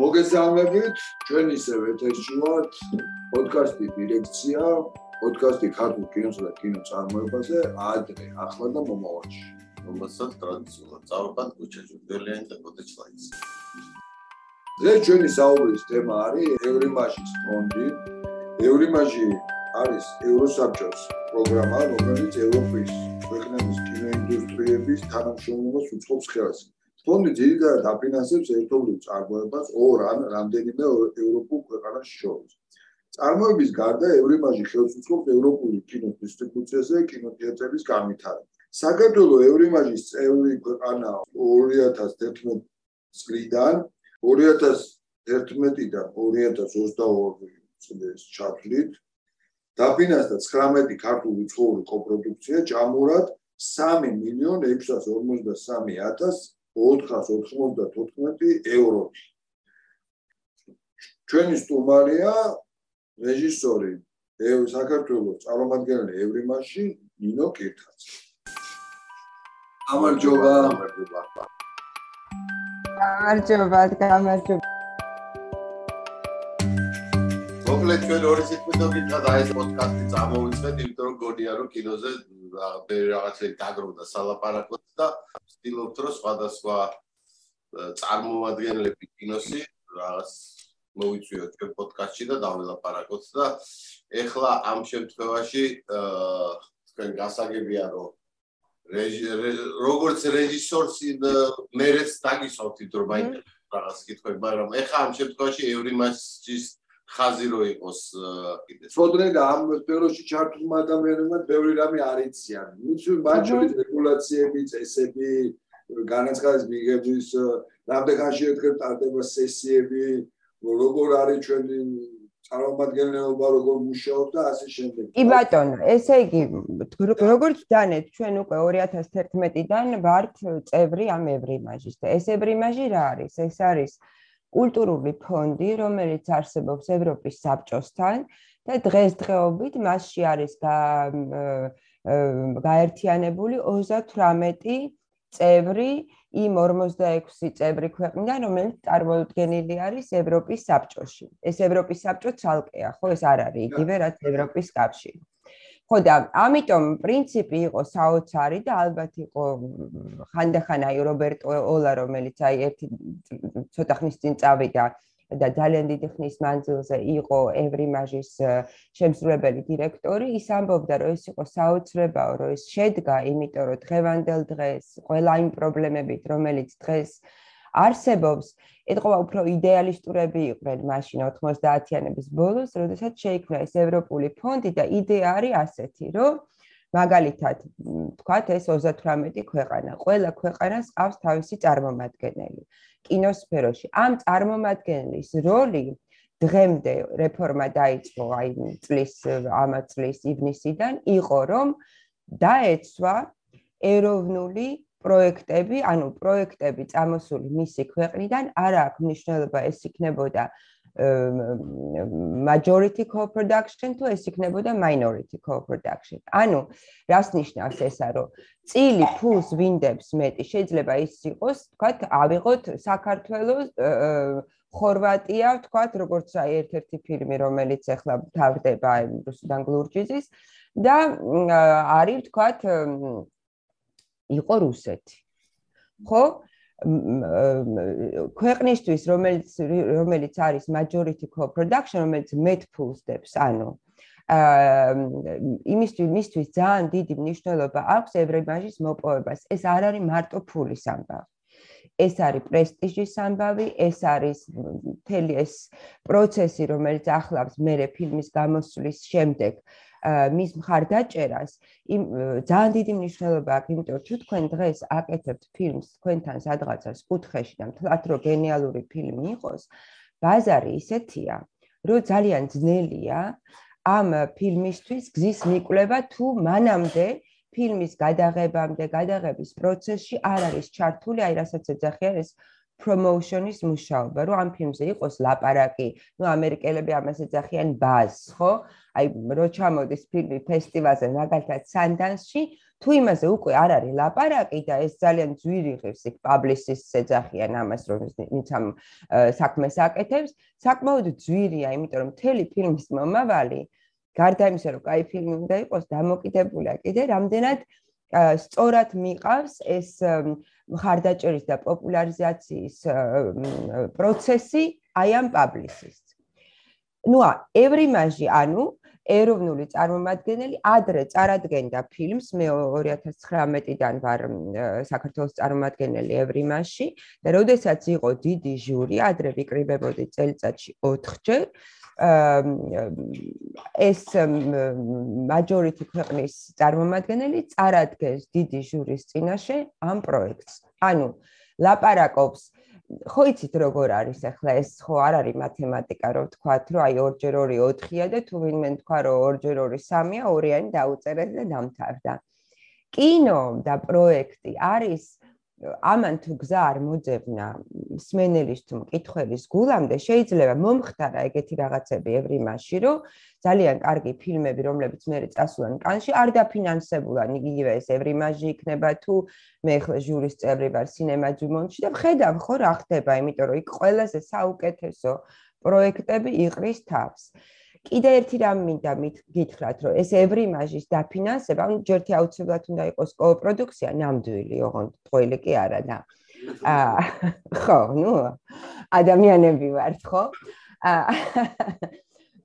მოგესალმებით, ჩვენ ისევ ეთერში ვართ პოდკასტი დირექცია, პოდკასტი ქართულ კინოსა და კინოწარმოებაზე, ადრე, ახლა და მომავალში. რომელსაც ტრადიციულად წავყავთ კუჩაჯურდელიანი და პოტეჩლაიც. დღეს ჩვენი საუბრის თემა არის ევრიმაჟის ფონდი. ევრიმაჟი არის ევროსაბჭოს პროგრამა, რომელიც ევროპის ქვეყნების კინოინდუსტრიების თანამშრომლობას უწყობს ხელს. ფონდი ძირითადად აფინანსებს ერთობლივ წარმოებას ორ ან რამდენიმე ევროპულ ქვეყანას შორის. წარმოების გარდა ევრიმაჟი ხელს უწყობს ევროპული კინოს დისტრიბუციაზე კინოთეატრების განვითარებას. საქართველოს ევრიმაჟის წევრი ქვეყანა 2011 წლიდან 2011-დან 2022 წლის ჩათვლით დაფინანსდა 19 ქართული ცხოველი კოპროდუქცია ჯამურად 3 მილიონ 653 494 ევრო. ჩვენი სტუმარია რეჟისორი ევ საქართველოს წარმომადგენელი ევრიმაში ნინო კირთაც. გამარჯობა. გამარჯობა. გამარჯობა, გამარჯობა. მოკლედ ჩვენ ორი სიტყვით და ეს პოდკასტი წამოვიწყეთ, იმიტომ რომ გონია რომ კინოზე რაღაცა გაგროვდა სალაპარაკოთ და ვცდილობთ რომ სხვადასხვა წარმოადგენლები კინოსი რაღაც მოვიწვიოთ ჩვენ პოდკასტში და დავილაპარაკოთ და ეხლა ამ შემთხვევაში თქვენ გასაგებია რომ როგორც რეჟისორს მერეც დაგისვათ თვითონ მაინტერესებს რაღაც კითხვები მაგრამ ეხლა ამ შემთხვევაში ევრიმასის ხაზი რო იყოს კიდე. სწორედ და ამ სფეროში ჩართულ ადამიანებმა ბევრი რამე არ იციან. მიცი ბაჭურის რეგულაციები, წესები, განაცხადის მიღების რამდენიხანში ერთხელ ტარდება სესიები, როგორ არის ჩვენი წარმომადგენლობა, როგორ მუშაობს და ასე შემდეგ. კი ბატონო, ესე იგი, როგორც დანეთ, ჩვენ უკვე 2011-დან ვართ წევრი ამ ევრიმაჟის და ეს ევრიმაჟი რა არის? ეს არის კულტურული ფონდი, რომელიც არსებობს ევროპის საბჭოსთან და დღესდღეობით მასში არის გაერთიანებული 38 წევრი იმ 46 წევრი ქვეყნიდან, რომელიც წარმოუდგენელი არის ევროპის საბჭოში. ეს ევროპის საბჭო ცალკეა, ხო, ეს არ არის იგივე რაც ევროპის კავშირი. ხო და ამიტომ პრინციპი იყო საოცარი და ალბათ იყო ხანდახან აი რობერტო ოლა რომელიც აი ერთი ცოტა ხნის წინ წავიდა და ძალიან დიდი ხნის მანძილზე იყო ევრიმაჟის შემსრულებელი დირექტორი ის ამბობდა რომ ეს იყო საოცრებაო რომ ეს შედგა იმიტომ რომ დღევანდელ დღეს ყველა იმ პრობლემებით რომელიც დღეს არსებობს ეთყობა უფრო იდეალისტურები იყვნენ მაშინ 90-იანების ბოლოს, როდესაც შეიქმნა ეს ევროპული ფონდი და იდეა არის ასეთი, რომ მაგალითად, თქვათ ეს 38 ქვეყანა, ყველა ქვეყანას ყავს თავისი წარმომადგენელი კინოსფეროში. ამ წარმომადგენლის როლი დღემდე რეფორმა დაიწყო აი წლის ამ წლის ივნისიდან იყო რომ დაეცვა ეროვნული პროექტები, ანუ პროექტები წამოსული მისი ქვეყნიდან არ აქვს მნიშვნელობა ეს იქნებოდა majority co-production თუ ეს იქნებოდა minority co-production. ანუ რას ნიშნავს ესა, რომ წილი ფულს ვინდებს მეტი, შეიძლება ის იყოს, თქვათ, ავიღოთ საქართველოს ხორვატია, თქვათ, როგორც აი ერთ-ერთი ფილმი, რომელიც ახლა თავდება რუსიდან გლურჯიზის და არის, თქვათ, იყო რუსეთი. ხო? ქვეყნისთვის, რომელიც რომელიც არის majority co-production, რომელიც pools-დებს, ანუ აა იმისთვის, მისთვის ძალიან დიდი მნიშვნელობა აქვს ევრიმაჟის მოპოვებას. ეს არ არის მარტო ფულის ამბავი. ეს არის პრესტიჟის ამბავი, ეს არის მთელი ეს პროცესი, რომელიც ახლავს მერე ფილმის გამოსვლის შემდეგ მის მხარდაჭერას იმ ძალიან დიდი მნიშვნელობა აქვს, იმიტომ რომ თუ თქვენ დღეს აკეთებთ ფილმს თქვენთან სადღაცას კუთხეში და მთლად რო გენიალური ფილმი იყოს, ბაზარი ისეთია, რომ ძალიან ძნელია ამ ფილმისთვის გზის მიკვლევა თუ მანამდე ფილმის გადაღებამდე, გადაღების პროცესში არ არის ჩართული, აი რასაც ეძახიან ეს პრომოუშენის მუშაობა, რომ ამ ფილმზე იყოს ლაპარაკი, ნუ ამერიკელები ამას ეძახიან ბაზ, ხო? აი რო ჩამოდის ფილმი ფესტივალზე, მაგალითად სანდანსში, თუ იმაზე უკვე არ არის ლაპარაკი და ეს ძალიან ძვირი ღირს იქ პაბლისის ეძახიან ამას რომ ის ამ საქმეს აკეთებს საკმაოდ ძვირია იმიტომ რომ მთელი ფილმის მომავალი გარდა იმისა რომ кай ფილმი უნდა იყოს დამოკიდებულია კიდე რამდენად სწორად მიყავს ეს მხარდაჭერის და პოპულარიზაციის პროცესი აი ამ პაბლისის. ნუ ევრიმაჟი, ანუ ეროვნული წარმომადგენელი ადრე წარადგენდა ფილმს მე 2019-დან ვარ საქართველოს წარმომადგენელი ევრიმაში და როდესაც იყო დიდი ჟური ადრე ვიკრიბებოდი წელიწადში 4ჯერ ეს majority ქვეყნის წარმომადგენელი წარადგენს დიდი ჟურის წინაშე ამ პროექტს. ანუ ლაპარაკობს ხო იცით როგორ არის ახლა ეს ხო არ არის მათემატიკა რომ თქვათ რომ აი 2ჯერ 2 4-ია და თუ ვინმე თქვა რომ 2ჯერ 2 3-ია, ორიანი დაუწერეთ და დამთავრდა. კინო და პროექტი არის ამან თუ გზა არ მოძებნა სმენელის თუ მკითხველის გულამდე შეიძლება მომხდარა ეგეთი რაღაცები ევრიმაში რომ ძალიან კარგი ფილმები რომლებიც მე წასულან კანში არ დაფინანსებულან იგივე ეს ევრიმაჟი იქნება თუ მე ხე ჟურის წევრი ვარ სინემა ჯუმონში და ხედავ ხო რა ხდება იმიტომ რომ იქ ყველაზე საუკეთესო პროექტები იყრის თავს კიდე ერთი რამ მინდა გითხრათ, რომ ეს ევრიმაჟის დაფინანსება, ანუ ჯერთი აუცილებლად უნდა იყოს კოპროდუქცია, ნამდვილი, ოღონდ ტყუილი კი არა და აა ხო, ნუ ადამიანები ვართ, ხო? აა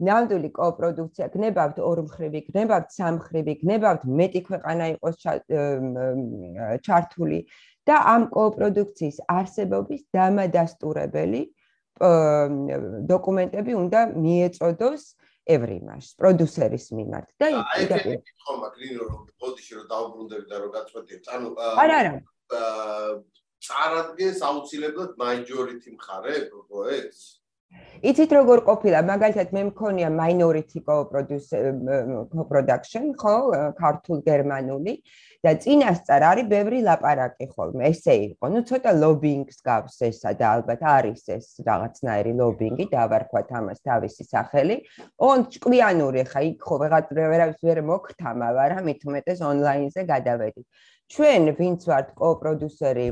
ნამდვილი კოპროდუქცია გნებავთ ორმხრივი, გნებავთ სამხრივი, გნებავთ მეტი ქვეყანა იყოს ჩართული და ამ კოპროდუქციის არსებობის დამადასტურებელი დოკუმენტები უნდა მიეწოდოს ევრიმას პროდიუსერის მიმართ და აი ხომა გრინო რომ ბოდიში რომ დაუბრუნდები და რომ გაწყვეტი ანუ არა არა. წარადგენს აუცილებლად მაიჯორიტი მხარე პროექტს იცით როგორ ყოფილა? მაგალითად მე მქონია minority co-production ხო ქართულ გერმანული და წინასწარ არის ბევრი ლაპარაკი ხოლმე. ესე იყო. ნუ ცოტა ლობინგს გავს ესა და ალბათ არის ეს რაღაცნაირი ლობინგი დავარქვათ ამას თავისი სახელი. ონ ჭკვიანური ხა იქ ხო ვეღაც ვერ მოგთამა ვარა მით უმეტეს ონლაინზე გადავედი. ჩვენ ვინც ვართ კოპროდიუსერი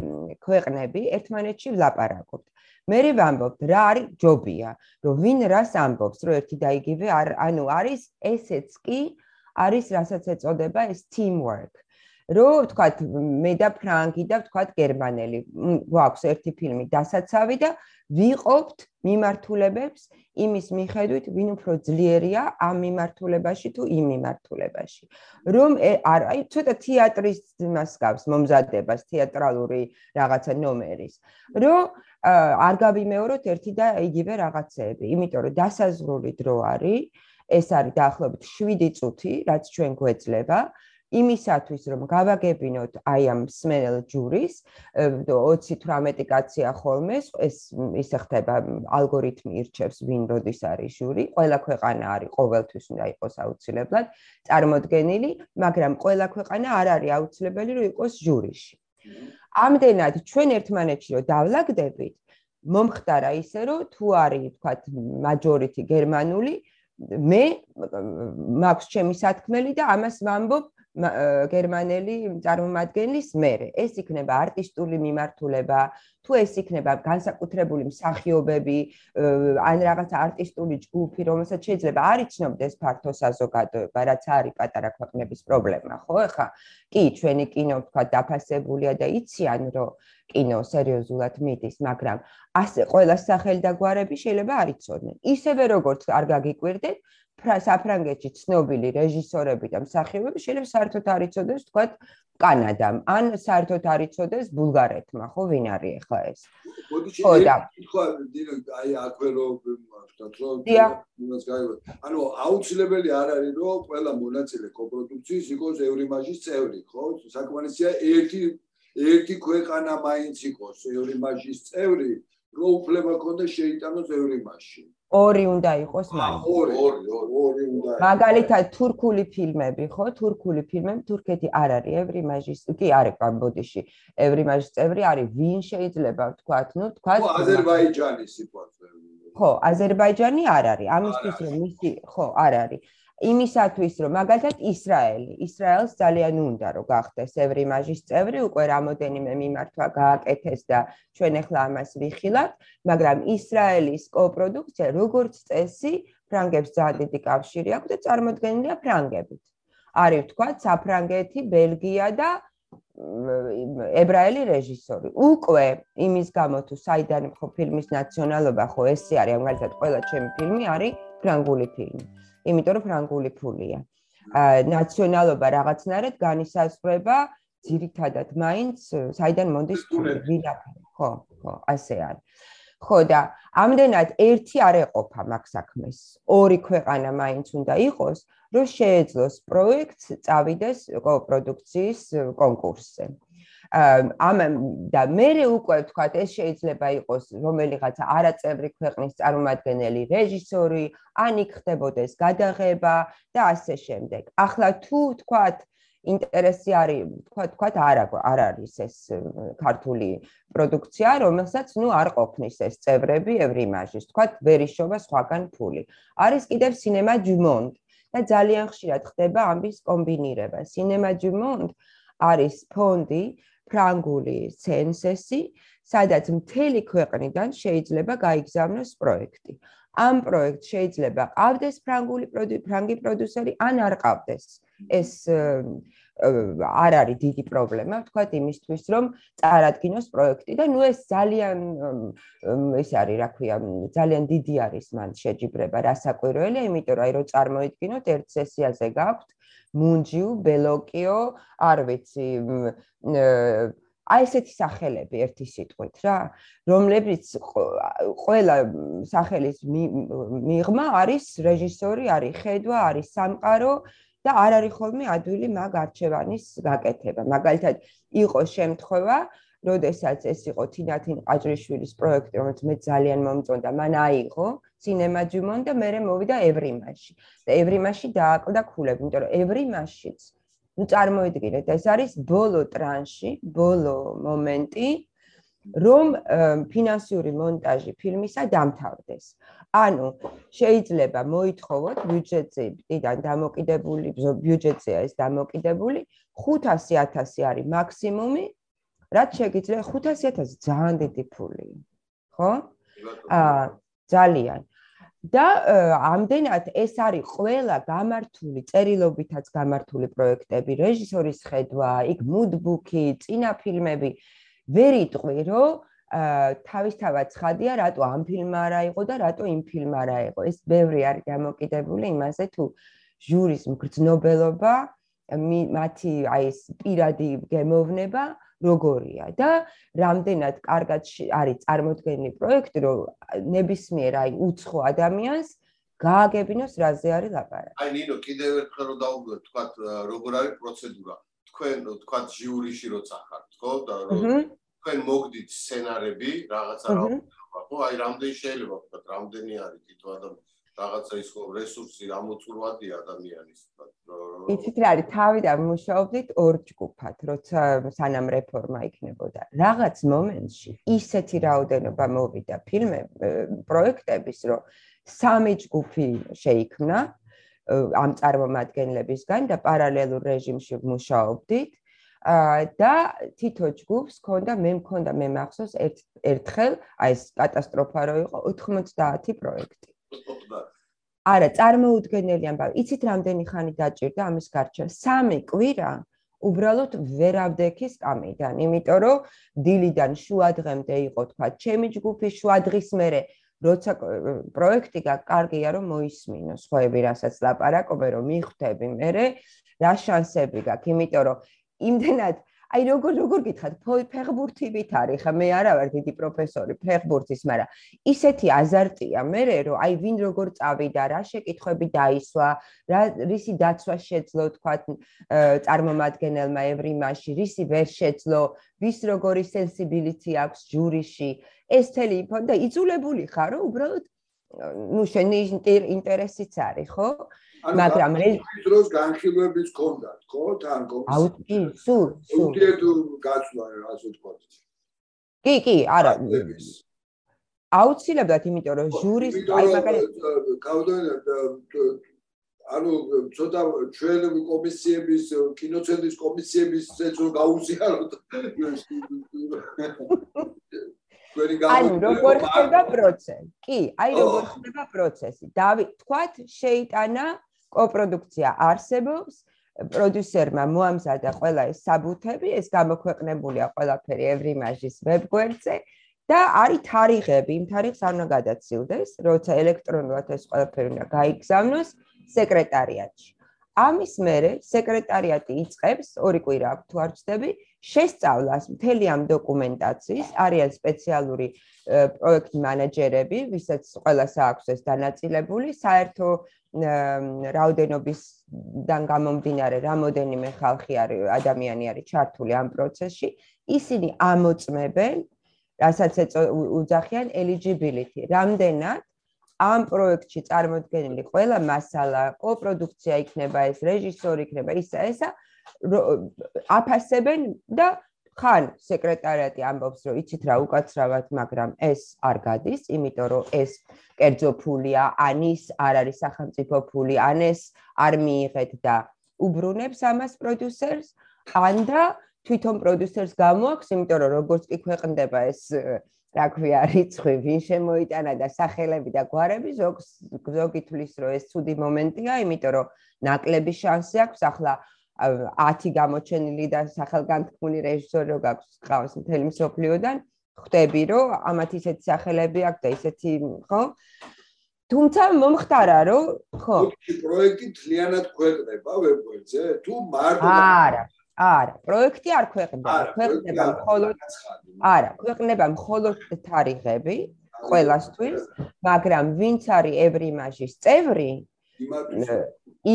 ქვეყნები ერთმანეთში ვლაპარაკობთ მე ვამბობ რა არის ჯობია რომ ვინ რას ამბობს რომ ერთი და იგივე არ ანუ არის ესეც კი არის რასაც ეწოდება ეს teamwork რომ ვთქვათ მე და ფრანგი და ვთქვათ გერმანელი გვაქვს ერთი ფილმი დასაცავი და ვიყოფთ მიმართულებებს იმის მიხედვით ვინ უფრო ძლიერია ამ მიმართულებაში თუ იმ მიმართულებაში რომ არ აი ცოტა თეატრის იმას გავს მომზადებას თეატრალური რაღაცა ნომერის რომ არ გავიმეოროთ ერთი და იგივე რაღაცეები, იმიტომ რომ დასაზრული დრო არის, ეს არის დაახლოებით 7 წუთი, რაც ჩვენ გვეძლება იმისათვის რომ გავაგებინოთ აი ამ სმენელ ჯურის 28 კაცია ხოლმე ეს ისე ხდება ალგორითმი ირჩევს ვინ როდის არის ჟური. ყველა ქვეყანა არის ყოველთვის უნდა იყოს აუცილებლად წარმოდგენილი მაგრამ ყველა ქვეყანა არ არის აუცილებელი რომ იყოს ჟურიში ამდენად ჩვენ ერთმანეთში რომ დავლაგდებით მომხდარა ისე რომ თუ არის თქვა მაჯორიტი გერმანული მე მაქვს ჩემი სათქმელი და ამას ვამბობ გერმანელი წარმომადგენლის მერე. ეს იქნება არტისტული მიმართულება თუ ეს იქნება განსაკუთრებული მსახიობები ან რაღაც არტისტული ჯგუფი რომელსაც შეიძლება არ იცნობდეს ფართო საზოგადოება რაც არის პატარა ქვეყნების პრობლემა ხო ახლა კი ჩვენი კინო თქვა დაფასებულია და იციან რომ კინო სერიოზულად მიდის მაგრამ ასე ყველა სახელი და გვარები შეიძლება არ იცოდნენ. ისევე როგორც არ გაგიკვირდეთ საფრანგეთში ცნობილი რეჟისორები და მსახიობები შეიძლება საერთოდ არ იცოდეს თქვა კანადამ. ან საერთოდ არ იცოდეს ბულგარეთმა ხო ვინ არის ახლა ეს? ხო და თქვა აი აკვე რომ ვთქვათ რომ იმას გაიგო ანუ აუცილებელი არ არის რომ ყველა მონაწილე კოპროდუქციის იყოს ევრიმაჟის წევრი ხო? საკმარისია ერთი ერთი ქვეყანა მაინც იყოს ევრიმაჟის წევრი რომ უფლება ქონდეს შეიტანოს ევრიმაჟში ორი უნდა იყოს მაგ ორი ორი უნდა მაგალითად თურქული ფილმები ხო? თურქული ფილმები თურქეთი არ არის. ევრიმაჟის კი არის კამბოდიში ევრიმაჟის წევრი არის ვინ შეიძლება ვთქვათ? ნუ თქვა ხო აზერბაიჯანის სიტუაცია. ხო აზერბაიჯანი არ არის. ამისთვის რომ მისი ხო არ არის იმისათვის რომ მაგალითად ისრაელი, ისრაელს ძალიან უნდა რომ გახდეს ევრიმაჟის წევრი, უკვე რამოდენიმე მიმართვა გააკეთეს და ჩვენ ახლა ამას ვიხილავთ, მაგრამ ისრაელის კოპროდუქცია როგორც წესი ფრანგებს ძალიან დიდი კავშირი აქვს და წარმოადგენილია ფრანგებით. არის თქვა საფრანგეთი, ბელგია და ებრაელი რეჟისორი. უკვე იმის გამო თუ საიდან ხო ფილმის ნაციონალობა ხო ესე არის, მაგალითად ყველა ჩემი ფილმი არის ფრანგული ფილმი. იმიტომ რომ ფრანგული ფულია. აა ნაციონალობა რაღაცნაირად განისაზღვრება ძირითადად მაინც საიდან მონდის ფული, ვინაფერი. ხო, ხო, ასე არის. ხო და ამდენად ერთი არ ეყოფა მაგ საქმეს. ორი ქვეყანა მაინც უნდა იყოს, რომ შეეძლოს პროექტს წავიდეს კოპროდუქციის კონკურსზე. ამ და მე უკვე ვთქვათ ეს შეიძლება იყოს რომელიღაც არაწევრი ქვეყნის წარმომადგენელი რეჟისორი, ან იქ ხდებოდეს გადაღება და ასე შემდეგ. ახლა თუ ვთქვათ ინტერესი არის თქვა თქვა არ არ არის ეს ქართული პროდუქცია, რომელსაც ნუ არ ყოფნის ეს წევრები ევრიმაჟის, თქვა ვერიშობა სხვაგან ფული. არის კიდევ სინემა ჯუმონდ და ძალიან ხშირად ხდება ამის კომბინირება. სინემა ჯუმონდ არის ფონდი ფრანგული სენსესი, სადაც მთელი ქვეყნიდან შეიძლება გაიგზავნოს პროექტი. ამ პროექტს შეიძლება ყავდეს ფრანგული ფრანგი პროდიუსერი ან არ ყავდეს. ეს არ არის დიდი პრობლემა, ვთქვათ იმისთვის, რომ წარადგინოს პროექტი და ნუ ეს ძალიან ეს არის, რა ქვია, ძალიან დიდი არის მან შეჯიბრება რასაკვირველია, იმიტომ რომ აი რო წარმოიდგინოთ ერთ სესიაზე გაქვთ მუნჯიუ, ბელოკიო, არ ვიცი, აი ესეთი სახელები ერთი სიტყვით რა, რომლებიც ყველა სახელის მიღმა არის რეჟისორი, არის ხედვა, არის სამყარო და არ არის ხოლმე ადვილი მაგ არჩევანის გაკეთება. მაგალითად, იყო შემთხვევა, როდესაც ეს იყო თინათინ ყაჭრიშვილის პროექტი, რომელიც მე ძალიან მომწონდა, მან აიღო სინემა ჯუმონ და მე მოვიდა ევრიმაში. და ევრიმაში დააკლდა ქულები, იმიტომ რომ ევრიმაშიც ნუ წარმოიდგინეთ, ეს არის ბოლო ტრანში, ბოლო მომენტი, რომ ფინანსიური მონტაჟი ფილმისა დამთავრდეს. ანუ შეიძლება მოითხოვოთ ბიუჯეტიდან დამოკიდებული ბიუჯეტია ეს დამოკიდებული 500000 არის მაქსიმუმი რაც შეიძლება 500000 ძალიან დიდი ფულია ხო? აა ძალიან. და ამდენად ეს არის ყველა გამართული წერილობითაც გამართული პროექტები რეჟისორის ხედვა იქ მუდბუქი წინა ფილმები ვერ იტყვი რომ თავისთავად ცხადია, რატო ამ ფილმმა არ აიღო და რატო იმ ფილმმა არ აიღო. ეს ბევრი არის დამოკიდებული იმაზე, თუ ჟურის მგრძნობელობა, მათი აი ეს პირადი გემოვნება როგორია და რამდენად კარგად არის წარმოქმნილი პროექტი, რომ ნებისმიერ აი უცხო ადამიანს გააგებინოს რაზე არის ლაპარაკი. აი ნინო, კიდევ ერთხელ რომ დავუბრუნდეთ, თქვა როგორ არის პროცედურა. თქვენ თქვა ჟიურიში როცა ხართ, ხო? და რომ თქვენ მოგდით სცენარები რაღაცა რა ხო აი რამდენი შეიძლება ვთქვათ რამდენი არის? თვითონ ადამიანი რაღაცა ის რესურსი ამოწურვადი ადამიანის? იცით რა არის? თავიდან მუშაობდით ორ ჯგუფად როცა სანამ რეფორმა იქნებოდა. რაღაც მომენტში ისეთი რაოდენობა მოვიდა ფილმე პროექტების რომ სამი ჯგუფი შეიქმნა ამ წარმომადგენლებისგან და პარალელურ რეჟიმში მუშაობდით და თითო ჯგუფს ქონდა მე მქონდა მე მახსოვს ერთ ერთხელ აი ეს კატასტროფა რო იყო 90 პროექტი. არა, წარმოუდგენელი ამბავი. იცით რამდენი ხანი დაჭირდა ამის გარჩევა? სამი კვირა უბრალოდ ვერავდექის კამიდან, იმიტომ რომ დილიდან შუადღემდე იყო თქვა ჩემი ჯგუფი შუადღის მერე როცა პროექტი კარგია რომ მოისმინოს ხოები რასაც ლაპარაკობენ რომ მიხვდები მე რა შანსები გაქვს იმიტომ რომ იმდენად აი როგორ როგორ გითხათ? ფეხბურთივით არის ხა მე არა ვარ დიდი პროფესორი ფეხბურთის მაგრამ ისეთი აზარტია მე რომ აი ვინ როგორ წავიდა რა შეკითხები დაისვა რა რისი დაცვა შეძლო თქვა წარმომადგენელმა ევრიმაში რისი ვერ შეძლო ვის როგორი სენსიბილიტი აქვს ჯურიში. ეს თელი ინფო და იწულებული ხარო უბრალოდ ну შენი ინტერესიც არის ხო მაგრამ დროს განხილვებიც ქონდათ, ხო, თან აუ, კი, სულ, სულ. უდიეთო გაცვლა, ასე ვთქვათ. კი, კი, არა. აუცილებლად, იმიტომ რომ ჟურის, აი მაგალითად, გავდო ანუ ცოტა ჩვენ კომისიების კინოცენტრის კომისიების წეწო გაუზიაროთ ანუ როგორ ხდება პროცესი? კი, აი როგორ ხდება პროცესი. დავი, თქვათ, შეიტანა კოპროდუქცია არსებობს, პროდიუსერმა მოამზადა ყველა ეს საბუთები, ეს გამოქვეყნებულია ყველაფერი ევრიმაჟის ვებგვერდზე და არის თარიღები, იმ თარიღს არ უნდა გადაცილდეს, როცა ელექტრონულად ეს ყველაფერი უნდა გაიგზავნოს სეკრეტარიატში. ამის მერე სეკრეტარიატი იწყებს ორი კვირა აქვს თუ არ ვცდები შესწავლას მთელი ამ დოკუმენტაციის არიან სპეციალური პროექტ მანაჯერები, ვისაც ყველას აქვს ეს დანაწილებული, საერთო რაოდენობისგან გამომდინარე, რამოდენიმე ხალხი არის, ადამიანი არის ჩართული ამ პროცესში, ისინი ამოწმებენ, რასაც უძახიან eligibility, რამდენად? ამ პროექტში წარმოქმნილი ყველა მასალა, კოპროდუქცია იქნება ეს, რეჟისორი იქნება ისა, ესა აფასებენ და ხან სეკრეტარიატი ამბობს რომ იცით რა უკაცრავად მაგრამ ეს არ გადის იმიტომ რომ ეს კერძო ფულია ან ის არ არის სახელმწიფო ფული ან ეს არ მიიღეთ და უბრუნებს ამას პროდიუსერს ან და თვითონ პროდიუსერს გამოაქვს იმიტომ რომ როგორც კი ქვეყნდება ეს რა ქვია რიცხვი ვინ შემოიტანა და სახელები და გვარები ზოგი თulis რომ ეს ცუდი მომენტია იმიტომ რომ ნაკლები შანსი აქვს ახლა 10 გამოჩენილი და სახელგანთქმული რეჟისორი რო გაქვს ყავს მთელი მსოფლიოდან. ხვდები რომ ამათ ისეთი სახელები აქვს და ისეთი ხო? თუმცა მომხდარა რომ ხო. პროექტი თლიანად ქვეყნება ვებგვერდზე თუ მარტო არა არა პროექტი არ ქვეყნება ქვეყნება მხოლოდ არა ქვეყნება მხოლოდ თარიღები ყველასთვის მაგრამ ვინც არის ევრიმაჟის წევრი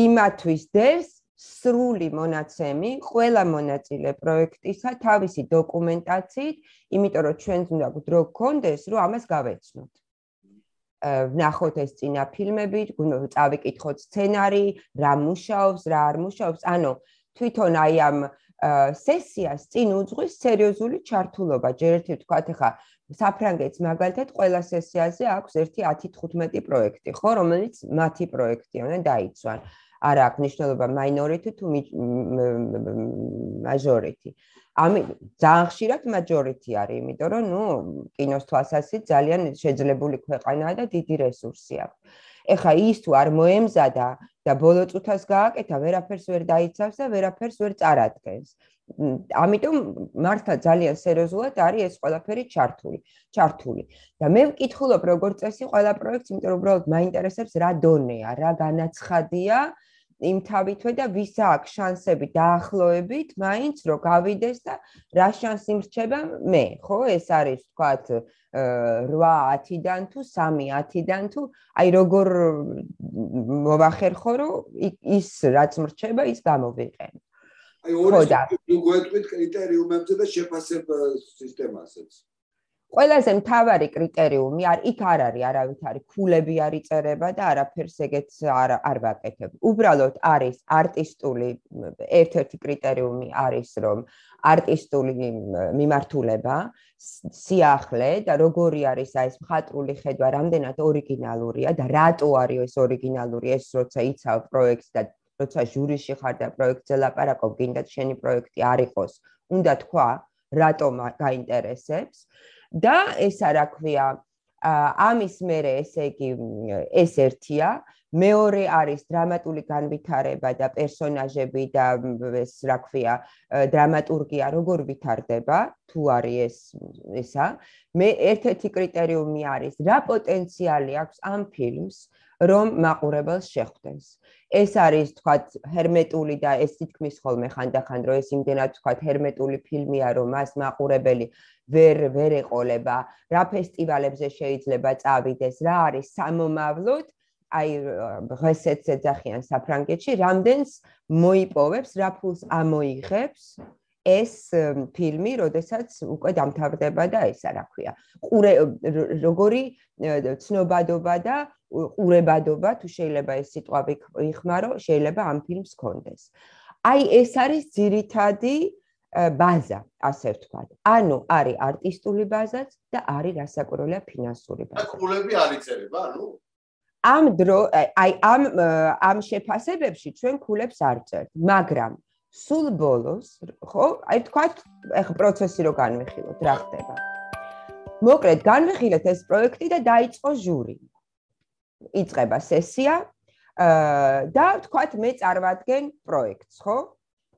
იმათვის დევს სრული მონაცემი ყველა მონაწილე პროექტისა თავისი დოკუმენტაციით, იმიტომ რომ ჩვენს უნდა დრო გქონდეს, რომ ამას გავეცნოთ. ვნახოთ ეს წინა ფილმები, წავიკითხოთ სცენარი, რა მუშაობს, რა არ მუშაობს. ანუ თვითონ აი ამ სესიას წინ უძღვის სერიოზული ჩართულობა. ჯერ ერთი ვთქვათ, ახლა საფრანგეთს მაგალითად ყველა სესიაზე აქვს 1-10-15 პროექტი, ხო, რომელიც მათი პროექტია და დაიცვან. არ აქვს ნიშნულობა minority თუ majority. ამი ძალიან ხშირად majority არის, იმიტომ რომ ნუ კინოს თვალსაზრისით ძალიან შეძლებული ქვეყანაა და დიდი რესურსი აქვს. ეხა ის თუ არ მოემზადა და ბოლო წუთას გააკეთა, ვერაფერს ვერ დაიცავს და ვერაფერს ვერ წარადგენს. ამიტომ მართლა ძალიან სერიოზულად არის ეს ყველაფერი ჩართული, ჩართული. და მე ვკითხულობ როგორც წესი ყველა პროექტს, იმიტომ რომ უბრალოდ მაინტერესებს რა დონეა, რა განაცხადია იმ თავითვე და ვის აქვს შანსები დაახლოებით მაინც რომ გავიდეს და რა შანსი მრჩება? მე ხო ეს არის თქვათ 8-10-დან თუ 3-10-დან თუ აი როგორ მოვახერხო რომ ის რაც მრჩება ის გამოვიყენ აი ორი გვეტყვით კრიტერიუმებზე და შეფასებ სისტემასაც ყველაზე მთავარი კრიტერიუმი არ იქ არ არის არავითარი ქულები არ იწერება და არაფერს ეგეც არ არ ვაკეთებ. უბრალოდ არის არტისტული ერთ-ერთი კრიტერიუმი არის რომ არტისტული მიმართულება, სიახლე და როგორი არის აი ეს მხატვრული ხედვა, რამდენად ორიგინალურია და რატო არის ეს ორიგინალური ეს როცა იცავ პროექტს და როცა ჟურიში ხარ და პროექტზე ლაპარაკობ, გინდა შენი პროექტი არ იყოს, უნდა თქვა რატომ გაინტერესებს. და ესა რა ქვია ამის მერე ესე იგი ეს ერთია. მეორე არის დრამატული განვითარება და პერსონაჟები და ეს რა ქვია დრამატურგია როგორ ვითარდება თუ არის ეს ესა. მე ერთ-ერთი კრიტერიუმი არის რა პოტენციალი აქვს ამ ფილმს რომ მაყურებელს შეხვდეს. ეს არის თქვათ ჰერმეტული და ეს თითქმის ხოლმე ხანდახან რომ ეს იმდენად თქვათ ჰერმეტული ფილმია რომ მას მაყურებელი ვერ ვერ ეყოლება, რა ფესტივალებზე შეიძლება წავიდეს, რა არის სამომავლოდ აი ღესეც ეძახიან საფრანგეთში, რამდენს მოიპოვებს, რა ფულს ამოიღებს ეს ფილმი, როდესაც უკვე დამთავრდება და ესა რა ქვია. ყურე როგორი ცნობადობა და ყურებადობა თუ შეიძლება ეს სიტყვა ვიხმარო, შეიძლება ამ ფილმს კონდეს. აი ეს არის ძირითადი ბაზა, ასე ვთქვათ. ანუ არის არტისტული ბაზაც და არის რასაკვირველია ფინანსური ბაზა. და ყულები არ იწერება, ანუ ამ დრო აი ამ ამ შეფასებებში ჩვენ ქულებს არ წერთ, მაგრამ სულ ბოლოს, ხო? აი თქვა ეხა პროცესი რო განვიხილოთ, რა ხდება? მოკლედ, განვიხილეთ ეს პროექტი და დაიწყო ჟური. იწება სესია და თქვა მე წარმატგენ პროექტს, ხო?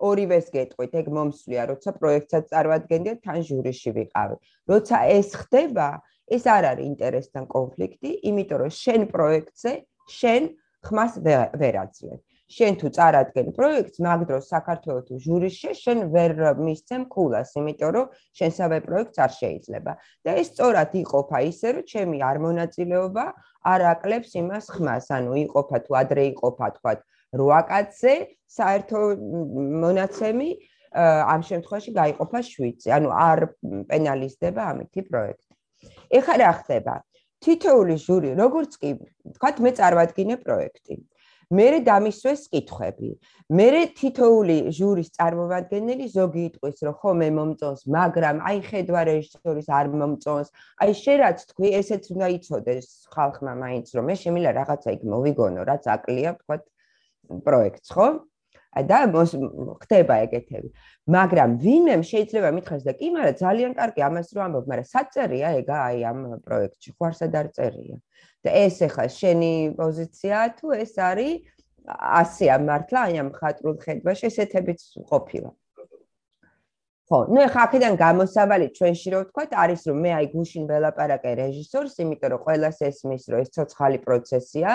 ორივეს გეტყვით, ეგ მომსვლია, როცა პროექტსაც წარმატგენდით, თან ჟურიში ვიყავი. როცა ეს ხდება, ეს არ არის ინტერესთან კონფლიქტი, იმიტომ რომ შენ პროექტზე შენ ხმას ვერ აძლევ. შენ თუ წარადგენ პროექტს, მაგ დროს საქართველოს თუ ჟურიში შენ ვერ მისცემ ქულას, იმიტომ რომ შენსავე პროექტს არ შეიძლება. და ეს სწორად იყოფა ისე, რომ ჩემი არ მონაწილეობა არ აკლებს იმას ხმას, ანუ იყოფა თუ ადრე იყოფა, თქვა 8 კაცზე, საერთო მონაცემი ამ შემთხვევაში გაიყოფა 7-ზე. ანუ არ პენალიზდება ამითი პროექტი. ეხლა რა ხდება? თითოეული ჟური, როგორც კი, თქვათ მე წარმატგინე პროექტი. მე დამისვეს კითხვები. მე თითოეული ჟურის წარმომადგენელი ზოგი იტყვის, რომ ხო მე მომწონს, მაგრამ აი ხედვა რეჟისორის არ მომწონს. აი შე რაც თქვი, ესეც უნდა იცოდეს ხალხმა მაინც, რომ მე შემილა რაღაცა იქ მოვიგონო, რაც აკლია, თქვათ პროექტს, ხო? და ხდება ეგეთები. მაგრამ ვინმე შეიძლება მითხრას და კი, მაგრამ ძალიან კარგი ამას რო ამბობ, მაგრამ საწერია ეგა აი ამ პროექტში, ხო არ სადარწერია. და ეს ახლა შენი პოზიციაა თუ ეს არის ასია მართლა აი ამ ხატრულ ხედვაში ესეთებიც ყოფილა. ხო, ნუ ეხა აქედან გამოსავალი ჩვენში რო ვთქვათ, არის რომ მე აი გუშინ ველაპარაკე რეჟისორს, იმიტომ რომ ყოველას ესმის, რომ ეს ცოცხალი პროცესია,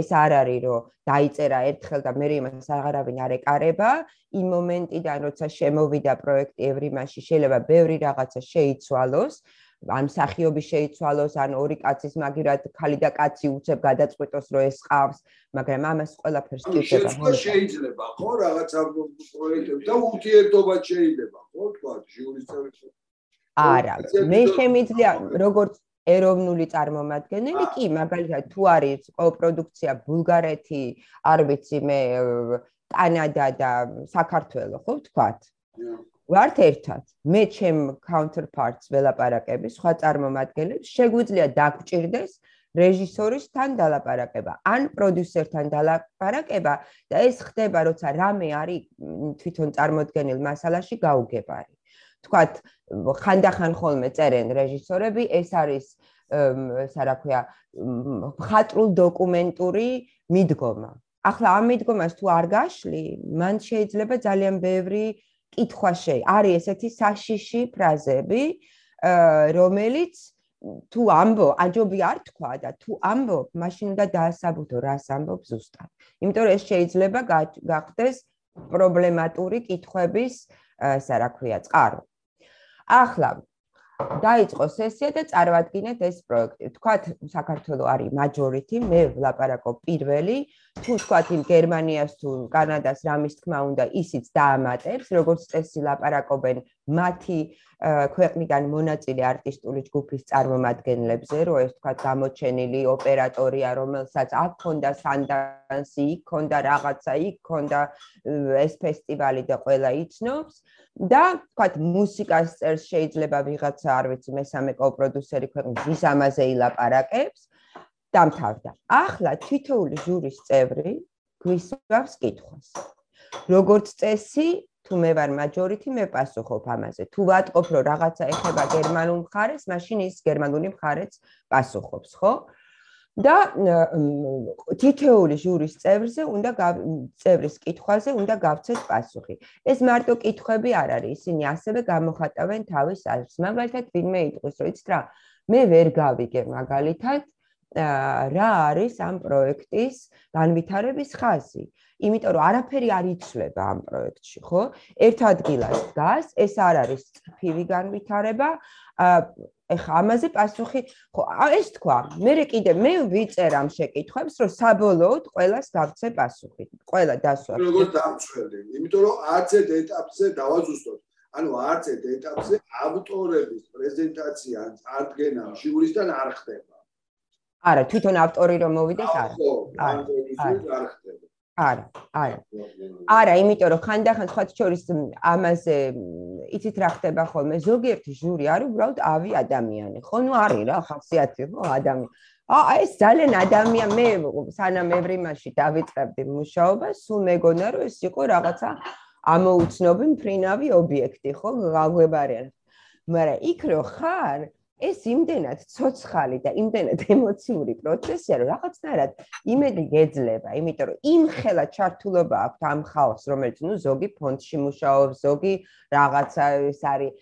ეს არ არის რომ დაიწერა ერთხელ და მე იმას აღარავინ არ ეკარება, იმ მომენტიდან როცა შემოვიდა პროექტი ევრიმაში, შეიძლება ბევრი რაღაცა შეიცვალოს. ან სახიობი შეიცვალოს, ან ორი კაცის მაგირად ხალი და კაცი უცებ გადაწყვეტოს, რომ ეს ყავს, მაგრამ ამას ყველაფერს კითხება. შეიძლება შეიძლება, ხო, რაღაცა პროექტები და ურთიერთობა შეიძლება, ხო, თქვა, ჟურის წევრები. არა, მე შემიძლია როგორც ეროვნული წარმომადგენელი კი, მაგალითად, თუ არის კოპროდუქცია ბულგარეთი, არ ვიცი მე, კანადა და საქართველოს, ხო, თქვათ. ვართ ერთად. მე ჩემ counterparts ველაპარაკები, სხვა წარმომადგენლებს შეგვიძლია დაგვჭირდეს რეჟისორისთან დალაპარაკება, ან პროდიუსერთან დალაპარაკება და ეს ხდება, როცა რამე არის თვითონ წარმოქმნილ მასალაში გაუგებარი. თქვათ, ხანდახან ხოლმე წერენ რეჟისორები, ეს არის ესა რა ქვია, ხატრულ დოკუმენტური მიდგომა. ახლა ამ მიდგომას თუ არ გაშლი, მან შეიძლება ძალიან ბევრი კითხვა შე არის ესეთი საშიში ფრაზები რომელიც თუ ამბო აჯობი არ თქვა და თუ ამბო მაშინ უნდა დაასაბუთო რას ამბობ ზუსტად. იმიტომ რომ ეს შეიძლება გახდეს პრობლემატური კითხვების ასე რა ქვია წყარო ახლა დაიწყო სესია და წარმოადგინეთ ეს პროექტი. თქვათ საქართველოს არის მაჯორიტი, მე ვლაპარაკო პირველი, თუ თქვათ იმ გერმანიას თუ კანადას რამის თქმა უნდა ისიც დაამატებს, როგორც წესი ლაპარაკობენ მათი ქვეყნიდან მონაწილე არტისტული ჯგუფის წარმომადგენლებზე, რომ ეს თქვათ გამოჩენილი ოპერატორია, რომელსაც აქ ქონდა სანდანსი, იქ ქონდა რაღაცა, იქ ქონდა ეს ფესტივალი და ყველა იცნობს. და თქვათ მუსიკას წერს შეიძლება ვიღაცა არ ვიცი მესამე კოპროდიუსერი ქვეყნის ის ამაზე ილაპარაკებს დამთავრდა ახლა თითოეული ჟურის წევრი გვისვავს კითხვას როგორც წესი თუ მე ვარ მაჯორიტი მე პასუხობ ამაზე თუ ვატყობ რომ რაღაცა ეხება გერმანულ მხარეს მაშინ ის გერმანული მხარეც პასუხობს ხო და თითეული ჟურის წევრზე უნდა წევრის კითხვაზე უნდა გავცეთ პასუხი. ეს მარტო კითხვები არ არის, ისინი ასევე გამოხატავენ თავის აზრს. მაგალითად, ვინმე იტყვის, რომ იცით რა, მე ვერ გავიგე მაგალითად რა არის ამ პროექტის განვითარების ხაზი. იმიტომ რომ არაფერი არ იცლება ამ პროექტში, ხო? ერთ ადგილას დგას, ეს არ არის ფივი განვითარება, ეხა ამაზე პასუხი ხო ეს თქვა მე კიდე მე ვიწერ ამ შეკითხვებს რომ საბოლოოდ ყველას გავცე პასუხი ყველა დასვა როგორ დამწველი იმიტომ რომ არც ერთ ეტაპზე დავაზუსტოთ ანუ არც ერთ ეტაპზე ავტორების პრეზენტაცია ადგენა ჟიურისთან არ ხდება არა თვითონ ავტორი რომ მოვიდეს არა არა არ ხდება არა, არა. არა, იმიტომ რომ ხანდახან სხვა შორის ამაზე იცით რა ხდება ხოლმე, ზოგიერთი ჟური არის უბრალოდ ავი ადამიანი, ხო? ნუ არის რა ხასიათი, ხო, ადამიანი. აა ეს ძალიან ადამიან მე სანამ ევრიმაში დავიწყებდი მუშაობას, სულ მეგონა რომ ეს იყო რაღაცა ამოუცნობი მფრინავი ობიექტი, ხო? გაგვებარიან. მაგრამ იქ რო ხარ, ეს იმდენად ცოცხალი და იმდენად ემოციური პროცესია, რომ რაღაცნაირად იმედი გეძლება, იმიტომ რომ იმ ხელა ჩართულობა აქვს ამ ხალხს, რომელიც ნუ ზოგი ფონდში მუშაობს, ზოგი რაღაცა ეს არის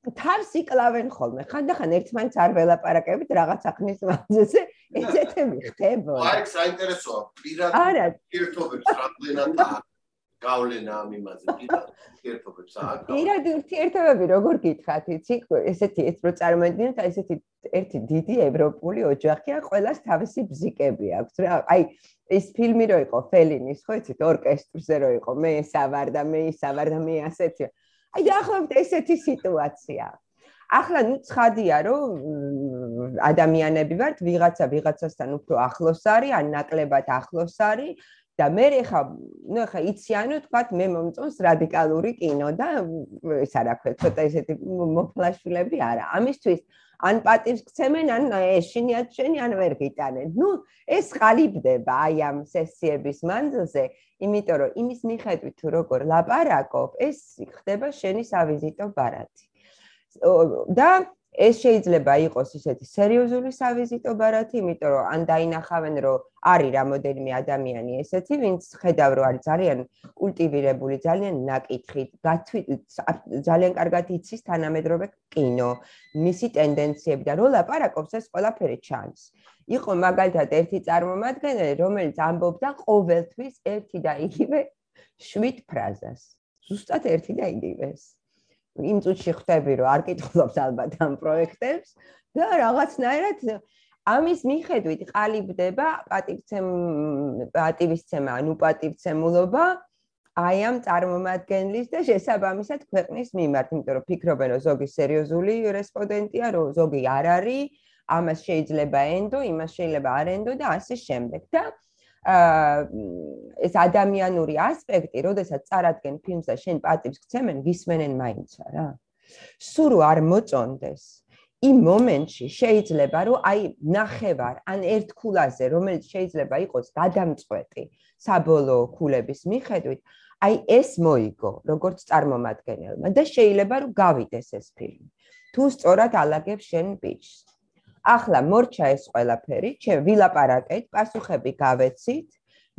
თავს იკლავენ ხოლმე. ხანდახან ერთმანეთს არ ველაპარაკებით რაღაცა ხნის მანძილზე, ესეთები ხდება. აი, საინტერესოა, პირადად ერთობებს რამდენად გავლენა ამ იმაზე ურთიერთობებს აქვს. პირად ურთიერთობები როგორ გითხრათ, იცი, ესეთი ეს რო წარმოედგინოთ, აი ესეთი ერთი დიდი ევროპული ოჯახია, ყოველას თავისი ბზიკები აქვს რა. აი ეს ფილმი რო იყო ფელინის, ხო იცით, ორკესტრზე რო იყო, მე სავარ და მე ისავარ და მე ასეთი. აი დაახლოებით ესეთი სიტუაცია. ახლა ნუ ცხადია რომ ადამიანები ვართ, ვიღაცა ვიღაცასთან უფრო ახლოს არის, ან ნაკლებად ახლოს არის. და მე ხა ნუ ხა იციანო თქვა მე მომწონს რადიკალური კინო და ეს არა ქვე ცოტა ესეთი მოფლაშულები არა ამისთვის ან პატივს გცემენ ან ეშინიათ შენი ან ვერ გიტანენ. ნუ ეს ყალიბდება აი ამ სესიების მანძილზე იმიტომ რომ იმის მიხედვით თუ როგორ ლაპარაკობ ეს ხდება შენი სავიზიტო ბარათი. და ეს შეიძლება იყოს ისეთი სერიოზული სავიზიტო ბარათი, იმიტომ რომ ან დაინახავენ, რომ არის რამოდენიმე ადამიანი ესეთი, ვინც ხედავ, რომ არის ძალიან კულტივირებული, ძალიან ნაკითხი, ძალიან კარგად იცის თანამედროვე კინო, მისი ტენდენციები და რო ლაპარაკობს ეს ყველაფერი ჩანს. იყო მაგალითად ერთი წარმომადგენელი, რომელიც ამბობდა ყოველთვის ერთი და იგივე შვიდ ფრაზას. ზუსტად ერთი და იგივეს. იმ წუთში ხვდები რომ არ კითხულობს ალბათ ამ პროექტებს და რაღაცნაირად ამის მიხედვით ყალიბდება პატივცემ პატივისცემა ანუ პატივცემულობა აი ამ წარმომადგენლის და შესაბამისად ქვეყნის მიმართ იმიტომ რომ ფიქრობენ რომ ზოგი სერიოზული რესპონდენტია რომ ზოგი არ არის ამას შეიძლება ენდო იმას შეიძლება არ ენდო და ასე შემდეგ. და ეს ადამიანური ასპექტი, როდესაც წარადგენ ფილმს და შენ პატივს გცემენ, გისმენენ მაინცა რა. სულ არ მოწონდეს. იმ მომენტში შეიძლება რომ აი ნახევარ ან ერთ ქულაზე, რომელიც შეიძლება იყოს გადამწყვეტი საბოლოო ქულების მიხედვით, აი ეს მოიგო, როგორც წარმომადგენელმა და შეიძლება რომ გავიდეს ეს ფილმი. თუ სწორად ალაგებს შენ პიჩს. ახლა მორჩა ეს ყველაფერი, ჩემ ვილაპარაკეთ, პასუხები გავეცით.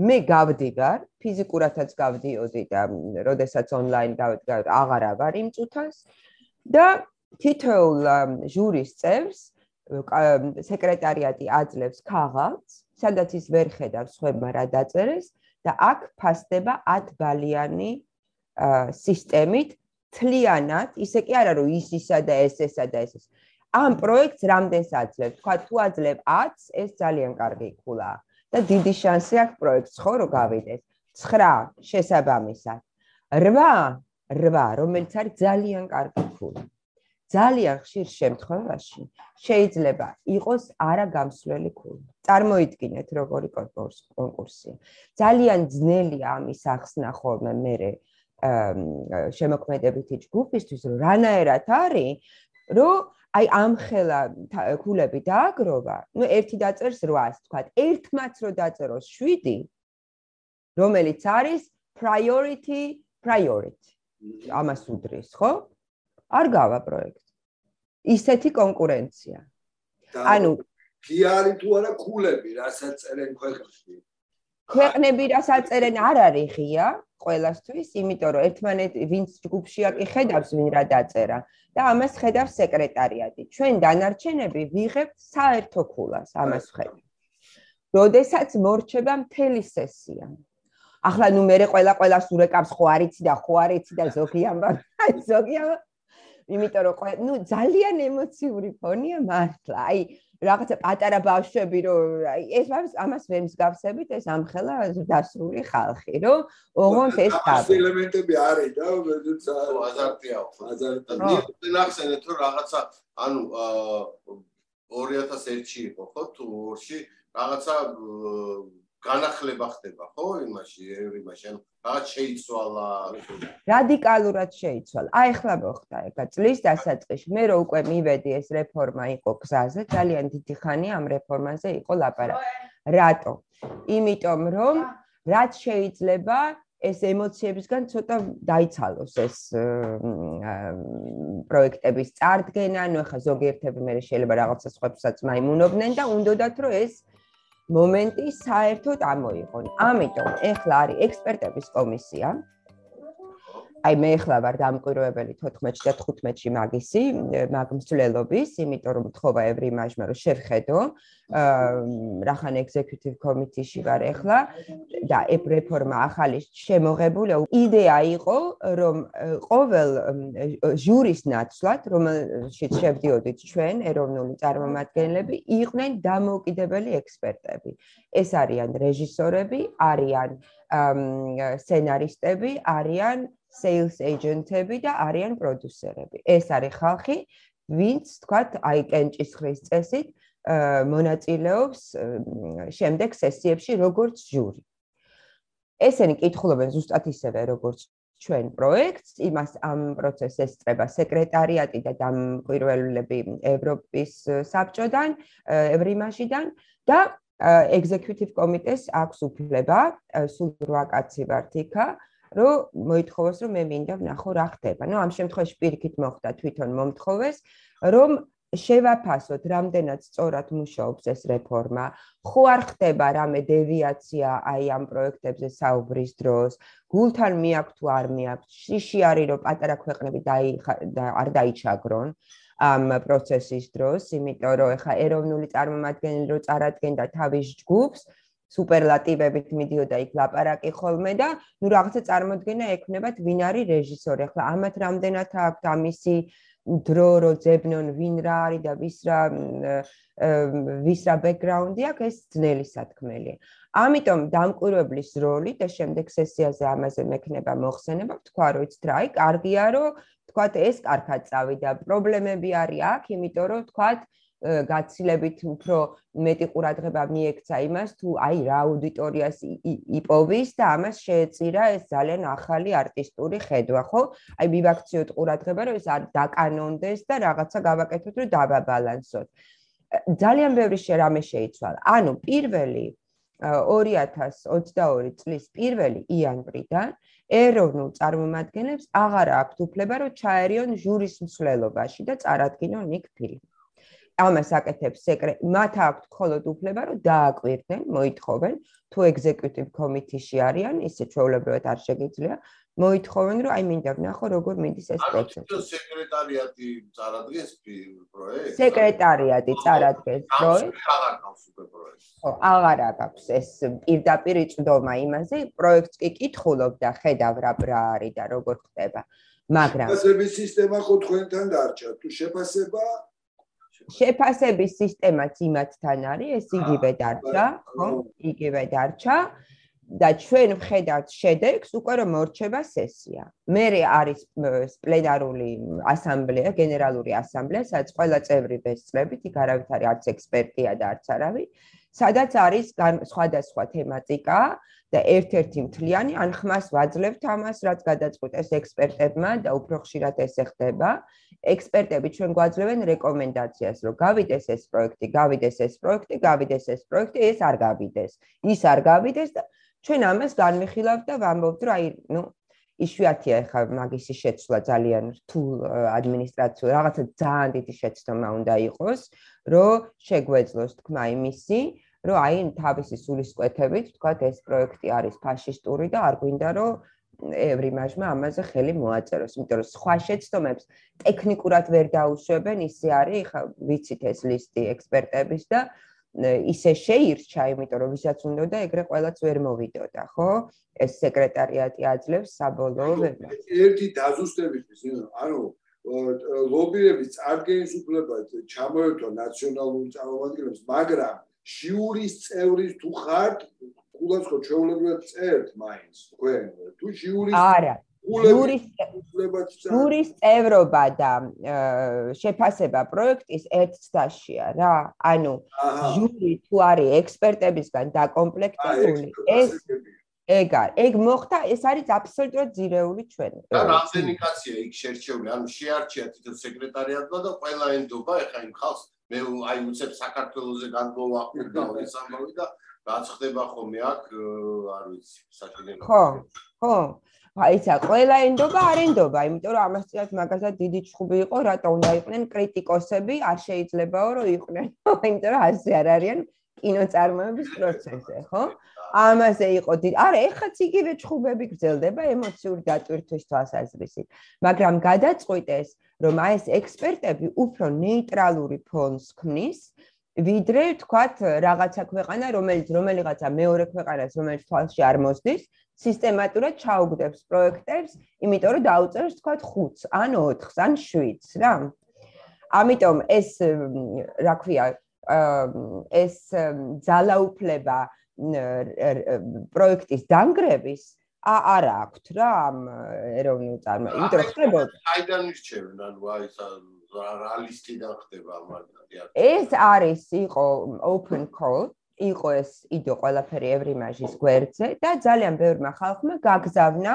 მე გავდივარ, ფიზიკურადაც გავდიოდი და როდესაც ონლაინ გავდგარ, აღარა ვარ იმ წუთას. და თითოეულ ჟურის წევრს სეკრეტარიატი აძლევს ქაღალდს, სადაც ის ვერ ხედავს ხება რა დაწერეს და აქ ფასდება 10 ბალიანი სისტემით. თლიანად, ისე კი არა რომ ის ისა და ეს ესა და ეს ეს ამ პროექტს რამდენს აძლევ? თქვა თუ აძლევ 10, ეს ძალიან კარგი ქულაა და დიდი შანსი აქვს პროექტს ხო რომ გავიდეს. 9 შესაბამისად. 8, 8, რომელიც არის ძალიან კარგი ქულა. ძალიან ხშირ შემთხვევაში შეიძლება იყოს არაგამსვლელი ქულა. წარმოიდგინეთ როგორი კონკურსია. ძალიან ძნელია ამის ახსნა ხოლმე მე შემოქმედებითი ჯგუფისთვის რომ რანაერად არის რომ აი ამ ხელა ქულები დააგროვა, ну ერთი დაწერს 800, თქვა, ერთმაც რო დაწეროს 7, რომელიც არის priority priority. ამას უდრის, ხო? არ გავა პროექტი. ისეთი კონკურენცია. ანუ კი არის თუ არა ქულები, რასაც წერენ ქვეყნებში. ქვეყნები რასაც წერენ არ არის ღია ყველასთვის, იმიტომ რომ ერთმანეთ ვინც ჯგუფშია კი ხედავს ვინ რა დაწერა და ამას ხედავს სეკრეტარიატი. ჩვენ დანარჩენები ვიღებთ საერთო ქულას ამას ხედავ. როდესაც მორჩება მთელი სესია. ახლა ნუ მე ყველა ყველას ურეკავს ხო არიცი და ხო არიცი და ზოგი ამბავ. აი ზოგი ამბავ. იმიტომ რომ ნუ ძალიან ემოციური ფონია მართლა. აი რაღაცა პატარა ბავშვები რომ აი ეს ამას ვერ მსგავსებით ეს ამხელა დასრული ხალხი რომ ოღონდ ეს ეს ელემენტები არის და როდესაც აზარტია ხო აზარტია. ნახსენეთ რომ რაღაცა ანუ 2001-ში იყო ხო თუ ორში რაღაცა განახლება ხდება ხო იმაში იმაში ანუ რაღაც შეიცვალა? რადიკალურად შეიცვალა. აი ახლა მოხდა ეხა წლის დასაწყისში. მე რო უკვე მივედი ეს რეფორმა იყო გზაზე ძალიან დიდი ხანი ამ რეფორმაზე იყო ლაპარაკი. რატო? იმიტომ რომ რაც შეიძლება ეს ემოციებისგან ცოტა დაიცალოს ეს პროექტების წარდგენა, ну ხა ზოგიერთები მე შეიძლება რაღაცა სხვებსაც მაიმუნობდნენ და უნდათ რომ ეს მომენტი საერთოდ ამოიღონ. ამიტომ ეხლა არის ექსპერტების კომისია, აი მე ახლა ვარ დამკვირვებელი 14 და 15-ში მაგისი მაგმსვლელობის, იმიტომ რომ თქობა ევრიმაჟმა რომ შევხედო, რახან ექსეკუტივ კომიტეტში ვარ ახლა და რეფორმა ახალი შემოღებული. იდეა იყო, რომ ყოველ ჟურის ნაცვლად, რომელშიც შევდიოდით ჩვენ, ეროვნული წარმომადგენლები, იყვნენ დამოუკიდებელი ექსპერტები. ეს არიან რეჟისორები, არიან სცენარისტები, არიან sales agent-ები და არიან პროდიუსერები. ეს არის ხალხი, ვინც თქვათ, აი კენჭისხრის წესით მონაწილეობს შემდეგ სესიებში როგორც ჟური. ესენი კითხულობენ ზუსტად ისევე როგორც ჩვენ პროექტს, იმას ამ პროცესს ესწრება სეკრეტარიატი და დამკვირვებლები ევროპის საბჭოდან, ევრიმაშიდან და executive committee-ს აქვს უფლება, სულ 8 კაცი ვართ იქა, რომ მოითხოვოს რომ მე მინდა ვნახო რა ხდება. ნუ ამ შემთხვევაში პირიქით მოხდა თვითონ მომთხოვეს, რომ შევაფასოთ რამდენად სწორად მუშაობს ეს რეფორმა. ხო არ ხდება რამე დევიაცია აი ამ პროექტებზე საუბრის დროს? გულთან მიაქვს თუ არ მიაქვს? შიში არის რომ პატარა ქვეყნები არ დაიჩაგრონ. ამ პროცესის დროს, იმიტომ რომ ეხა ეროვნული წარმომადგენელი რო წარადგენდა თავის ჯგუფს, სუპერლატივებით მიდიოდა იქ ლაპარაკი ხოლმე და ნუ რაღაცა წარმოდგენა ექნებათ ვინ არის რეჟისორი. ახლა ამათ რამდენად აქვს ამისი დრო რო ძებნონ ვინ რა არის და ვის რა ვის რა ბექგრაუნდი აქვს ეს ძნელი სათქმელია. ამიტომ დამკვირვებლის როლი და შემდეგ სესიაზე ამაზე მექნება მოხსენება, თქვა რომ იცით რა, აი კარგია რომ თქვათ ეს კარგად წავიდა. პრობლემები არის აქ, იმიტომ რომ თქვათ გაცილებით უფრო მეტი ყურადღება მიექცა იმას თუ აი რა აუდიტორიას იპოვის და ამას შეეწირა ეს ძალიან ახალი არტისტული ხედვა ხო? აი მივაქციოთ ყურადღება რომ ეს დაკანონდეს და რაღაცა გავაკეთოთ რომ დავაბალანსოთ ძალიან ბევრი შერამე შეიცვალა. ანუ პირველი 2022 წლის პირველი იანვრიდან ეროვნულ წარმომადგენლებს აღარ აქვთ უფლება რომ ჩაერიონ ჟურის მსვლელობაში და წარადგინონ იქ ფილმი ამას აკეთებს სეკრეტ მათ აქვთ მხოლოდ უფლება რომ დააკვირდნენ მოითხოვენ. თუ ეგზეკუტივ კომიტეტში არიან ისე ჩვეულებრივად არ შეგიძლია მოითხოვენ რომ აი მინდა ვნახო როგორ მიდის ეს პროცესი. სეკრეტარიატი წარადგენს პროექტს? სეკრეტარიატი წარადგენს პროექტს. აღარ გავს უკვე პროექტს. ხო აღარ აქვს ეს პირდაპირ იწვდომა იმაზე პროექტს კი კითხულობ და ხედავ რა ბრა არის და როგორ ხდება. მაგრამ შეფასების სისტემა ხო თქვენთან დარჩა? თუ შეფასება შეფასების სისტემაც იმათთან არის, ეს იგივე დარჩა, ხო? იგივე დარჩა და ჩვენ ვხედავთ შედეგს, უკვე რომ მორჩება სესია. მე არის პლენარული ასამბლეა, გენერალური ასამბლეა, სადაც ყველა წევრი ბესწრებით, იქ არავითარი არც ექსპერტია და არც არავი, სადაც არის სხვადასხვა თემატიკა და ერთ-ერთი მთლიანი ან ხმას ვაძლევთ ამას, რაც გადაწყვეტეს ექსპერტებმა და უფრო ხშირად ესე ხდება. ექსპერტები ჩვენ გვაძლევენ რეკომენდაციას, რომ გავიდეს ეს პროექტი, გავიდეს ეს პროექტი, გავიდეს ეს პროექტი, ეს არ გავიდეს. ის არ გავიდეს და ჩვენ ამას განვიხილავთ და ვამბობთ, რომ აი, ნუ იშვიათია ხა მაგისი შეცვლა ძალიან რთულ ადმინისტრაციულ რაღაცა ძალიან დიდი შეცდომა უნდა იყოს, რომ შეგვეძლოს თქმა იმისი, რომ აი თავისი სულისკვეთებით თქვა ეს პროექტი არის ფაშისტური და არ გვინდა რომ ევრიმაჟმა ამაზე ხელი მოაწეროს, იმიტომ რომ სხვა შეცდომებს ტექნიკურად ვერ დაუშვებენ, ისე არის, ხა ვიცით ეს ლისტი ექსპერტების და ისე შეირჩა, იმიტომ რომ ვისაც უნდა და ეგრე ყველაც ვერ მოვიდოდა, ხო? ეს სეკრეტარიატი აძლევს საბოლოო ვერდიქტს. ერთი დაზუსტებისთვის, ანუ ლობირების წარგენის უფლება ჩამოერთვა ნაციონალური წარმომადგენლებს, მაგრამ ჟიურის წევრის თუ ხართ, კულას ხო ჩვეულებრივად წერთ მაინც თქვენ თუ ჟიურის არა ჯურის ჯურის წევრობა და შეფასება პროექტის ერთ წაშია რა. ანუ ჯური თუ არის ექსპერტებისგან დაკომპლექტებული, ეს ეგ არის. ეგ მოხდა, ეს არის აბსოლუტურად ძირეული ჩვენ. და რამდენი კაცია იქ შერჩეული? ანუ შეარჩია თვითონ სეკრეტარიატმა და ყველა ენდობა ეხა იმ ხალხს მე აი უცებ საქართველოსზე განმოვაყრდა ეს ამბავი და რაც ხდება ხოლმე აქ არ ვიცი საჭიროა. ხო, ხო. აი ცა ყველა ენდობა არენდობა, იმიტომ რომ ამასწრად მაგალითად დიდი ჩხუბი იყო, რატო უნდა იყვნენ კრიტიკოსები, არ შეიძლებაო რომ იყვნენ, იმიტომ რომ ასე არ არიან კინოწარმოების პროცესზე, ხო? ამაზე იყო დიდი. არა, ეხაც იგივე ჩხუბები გრძელდება ემოციური დატვირთვის თვალსაზრისით, მაგრამ გადაწყვიტეს, რომ აი ეს ექსპერტები უფრო ნეიტრალური ფონს ქმნის, ვიდრე თქვათ რაღაცა ქვეყანა, რომელიც რომელიღაცა მეორე ქვეყანას, რომელიც თვალში არ მოსდის, სისტემატურად ჩაუგდებს პროექტებს, იმიტომ რომ დაუწერს თქვათ 5-ს, ან 4-ს, ან 7-ს, რა. ამიტომ ეს რა ქვია, ეს ძალაუფლება პროექტის დანგრევის არ აქვთ რა ამ ეროვნულ წარმო. იმიტომ რომ ხდებოდა. აიდან ირჩევენ, ანუ აი ეს რა ლისტიდან ხდება მაგალითად. ეს არის იყო open call, იყო ეს იდო ყველაფერი ევრიმაჟის გვერდზე და ძალიან ბევრმა ხალხმა გაგზავნა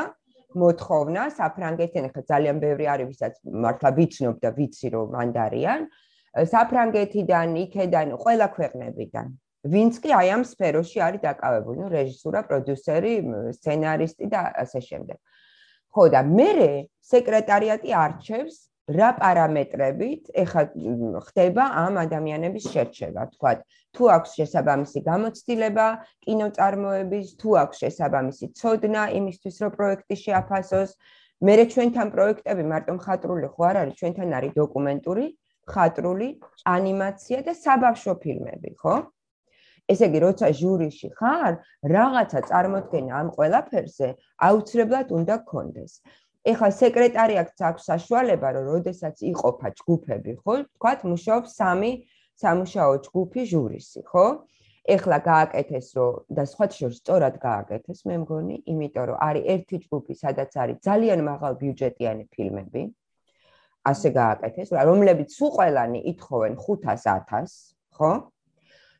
მოთხოვნა საფრანგეთიდან ხა ძალიან ბევრი არის ვისაც მართლა ვიცნობ და ვიცი რომ მანდარიან საფრანგეთიდან, იქედან, ყველა ქვეყნებიდან. ვინც კი აი ამ სფეროში არის დაკავებული, ნუ რეჟისურა, პროდიუსერი, სცენარისტი და ასე შემდეგ. ხო და მე სეკრეტარიატი არჩევს რა პარამეტრებით ეხა ხდება ამ ადამიანების შერჩევა, თქვა, თუ აქვს შესაბამისი გამოცდილება კინოწარმოების, თუ აქვს შესაბამისი ცოდნა იმისთვის, რომ პროექტი შეაფასოს. მე ჩვენთან პროექტები მარტო მხატვრული ხო არ არის, ჩვენთან არის დოკუმენტური, მხატვრული, ანიმაცია და საბავშვო ფილმები, ხო? ესე იგი, როცა ჟურიში ხარ, რაღაცა წარმოქმნა ამ ყველაფერზე აუცილებლად უნდა გქონდეს. ეხლა სეკრეტარიატს აქვს საშუალება, რომ როდესაც იყოფა ჯგუფები, ხო? თქვათ, მუშაობს სამი სამუშაო ჯგუფი ჟურისი, ხო? ეხლა გააკეთეს, რომ და სხვა შორს სწორად გააკეთეს, მე მგონი, იმიტომ რომ არის ერთი ჯგუფი, სადაც არის ძალიან მაღალ ბიუჯეტიანი ფილმები. ასე გააკეთეს, რომლებიც სულ ყველანი ითხოვენ 500-1000, ხო?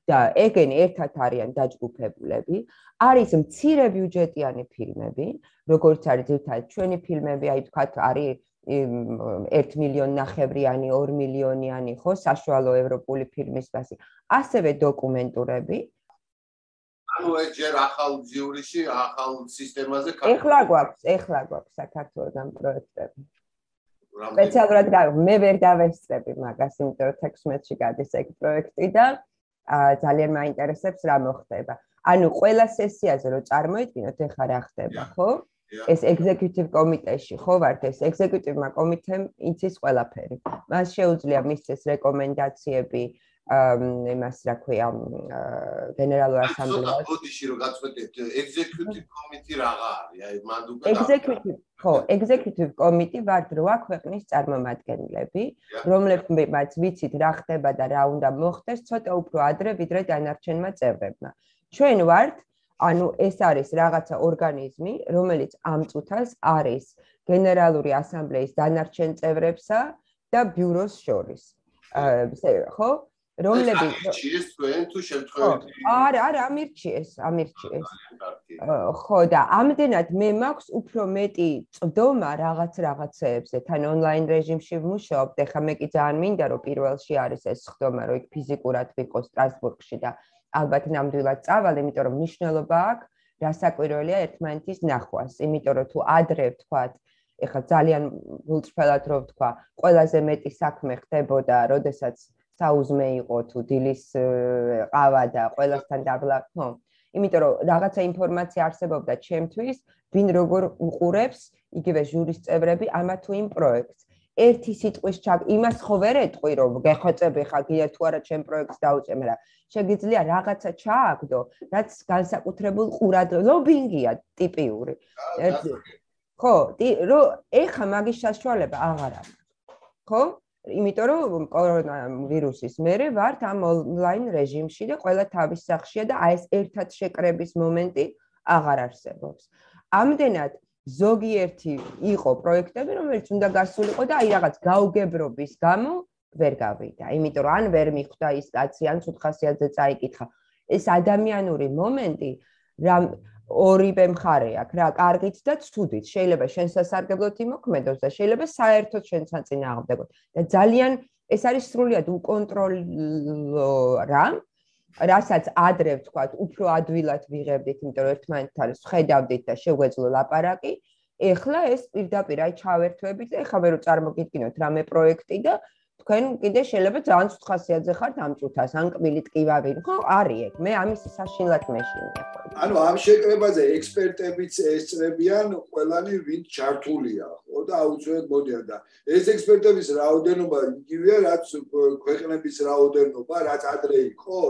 და ეგენ ერთად არიან დაჯგუფებულები. არის მცირე ბიუჯეტიანი ფილმები, როგორც არის ერთად ჩვენი ფილმები, აი თქვათ არის 1 მილიონ ნახევრიანი, 2 მილიონიანი, ხო, საშუალო ევროპული ფილმის ფასი. ასევე დოკუმენტურები. ანუ ეს ჯერ ახალ ჯიურიში, ახალ სისტემაზე ეხლა გვაქვს, ეხლა გვაქვს საქართველოსთან პროექტები. სპეციალურად მე ვერ დავესწრები მაგას, იმიტომ რომ 16-ში გადის ეგ პროექტი და ძალიან მაინტერესებს რა მოხდება. ანუ ყველა სესიაზე რო წარმოიდგინოთ, ეხლა რა ხდება, ხო? ეს ეგზეკუტივ კომიტეტში ხო ვართ ეს ეგზეკუტივმა კომიტემ იცის ყველაფერი. მას შეუძლია მისცეს რეკომენდაციები იმას რა ქვია გენერალურ ასამბლეას. ბოდიში რო გაწყვეტეთ ეგზეკუტივ კომიტეტი რაღა არის? აი მანდ უკვე ეგზეკუტივ ხო, ეგზეკუტივ კომიტეტი ვართ რვა ქვეყნის წარმომადგენლები, რომლებმაც ვიცით რა ხდება და რა უნდა მოხდეს ცოტა უფრო ადრე ვიდრე დანარჩენმა წევრებმა. ჩვენ ვართ ანუ ეს არის რაღაცა ორგანიზმი, რომელიც ამ წუთას არის გენერალური ასამბლეის დანარჩენ წევრებსა და ბიუროს შორის. აა ხო? რომლები ჩიეს თქვენ თუ შემთხვევით არა არა ამირჩიეს ამირჩიეს. ხო და ამდენად მე მაქვს უფრო მეტი წვდომა რაღაც რაღაცეებზე. თან ონლაინ რეჟიმში ვმუშაობ და ხა მე კი ძალიან მინდა რომ პირველში არის ეს ხდომა რომ იქ ფიზიკურად ვიყო სტრასბურგში და ალბათ ნამდვილად წავალ იმიტომ რომ მნიშვნელობა აქვს რასაკვირველია ერთმანეთის ნახვას. იმიტომ რომ თუ ადრე ვთქვათ ეხა ძალიან გულწრფელად რო ვთქვა ყველაზე მეტი საქმე ხდებოდა როდესაც საუზმე იყო თუ დილის ყავა და ყველასთან დაბლა ხო. იმიტომ რომ რაღაცა ინფორმაცია არსებობდა ჩემთვის ვინ როგორ უყურებს იგივე ჟურის წევრები ამა თუ იმ პროექტს. ერთი სიტყვის ჩაგ იმას ხო ვერ ეტყვი რომ გეხოცები ხა გია თუ არა ჩემ პროექტს დაუჭე მაგრამ შეგიძლია რაღაცა ჩააგდო რაც განსაკუთრებულ ყურად ლობინგია ტიპიური. ხო რო ეხა მაგის საშუალება აღარ აქვს ხო იმიტომ რომ კორონა ვირუსის მერე ვართ ამ ონლაინ რეჟიმში და ყველა თავის სახშია და აი ეს ერთად შეკრების მომენტი აღარ არსებობს. ამდენად ზოგიერთი იყო პროექტები, რომელიც უნდა გასულიყო და აი რაღაც გაუგებრობის გამო ვერ გავიდა. იმიტომ რომ ან ვერ მიხვდა ის კაცი, ან ცუთხასიათზე წაიკითხა. ეს ადამიანური მომენტი რა ორივე მხარე აქვს რა, კარგით და ცუდით. შეიძლება შენ სასარგებლოდ იმოქმედოს და შეიძლება საერთოდ შენ საწინააღმდეგოდ. და ძალიან ეს არის სრულიად უკონტროლო რა. რასაც ადრე ვთქვათ, უფრო ადვილად ვიღებდით, იმიტომ რომ ერთმანეთთან შედავდით და შეგვეძლო ლაპარაკი. ეხლა ეს პირდაპირ აი ჩავერთვებით და ეხლა ვერ წარმოგიდგინოთ რამე პროექტი და თქვენ კიდე შეიძლება ძალიან ცუთხასიათზე ხართ ამ წუთას, ან კბილით კივავინ, ხო? არის ეგ. მე ამის საშინლად მეშინია. ანუ ამ შეკრებაზე ექსპერტებიც ესწრებიან ყველანი ვინ ჩართულია, ხო და აუცილებლად მოდიან და ეს ექსპერტების რაოდენობა იგივეა, რაც ქვეყნების რაოდენობა, რაც ადრე იყო.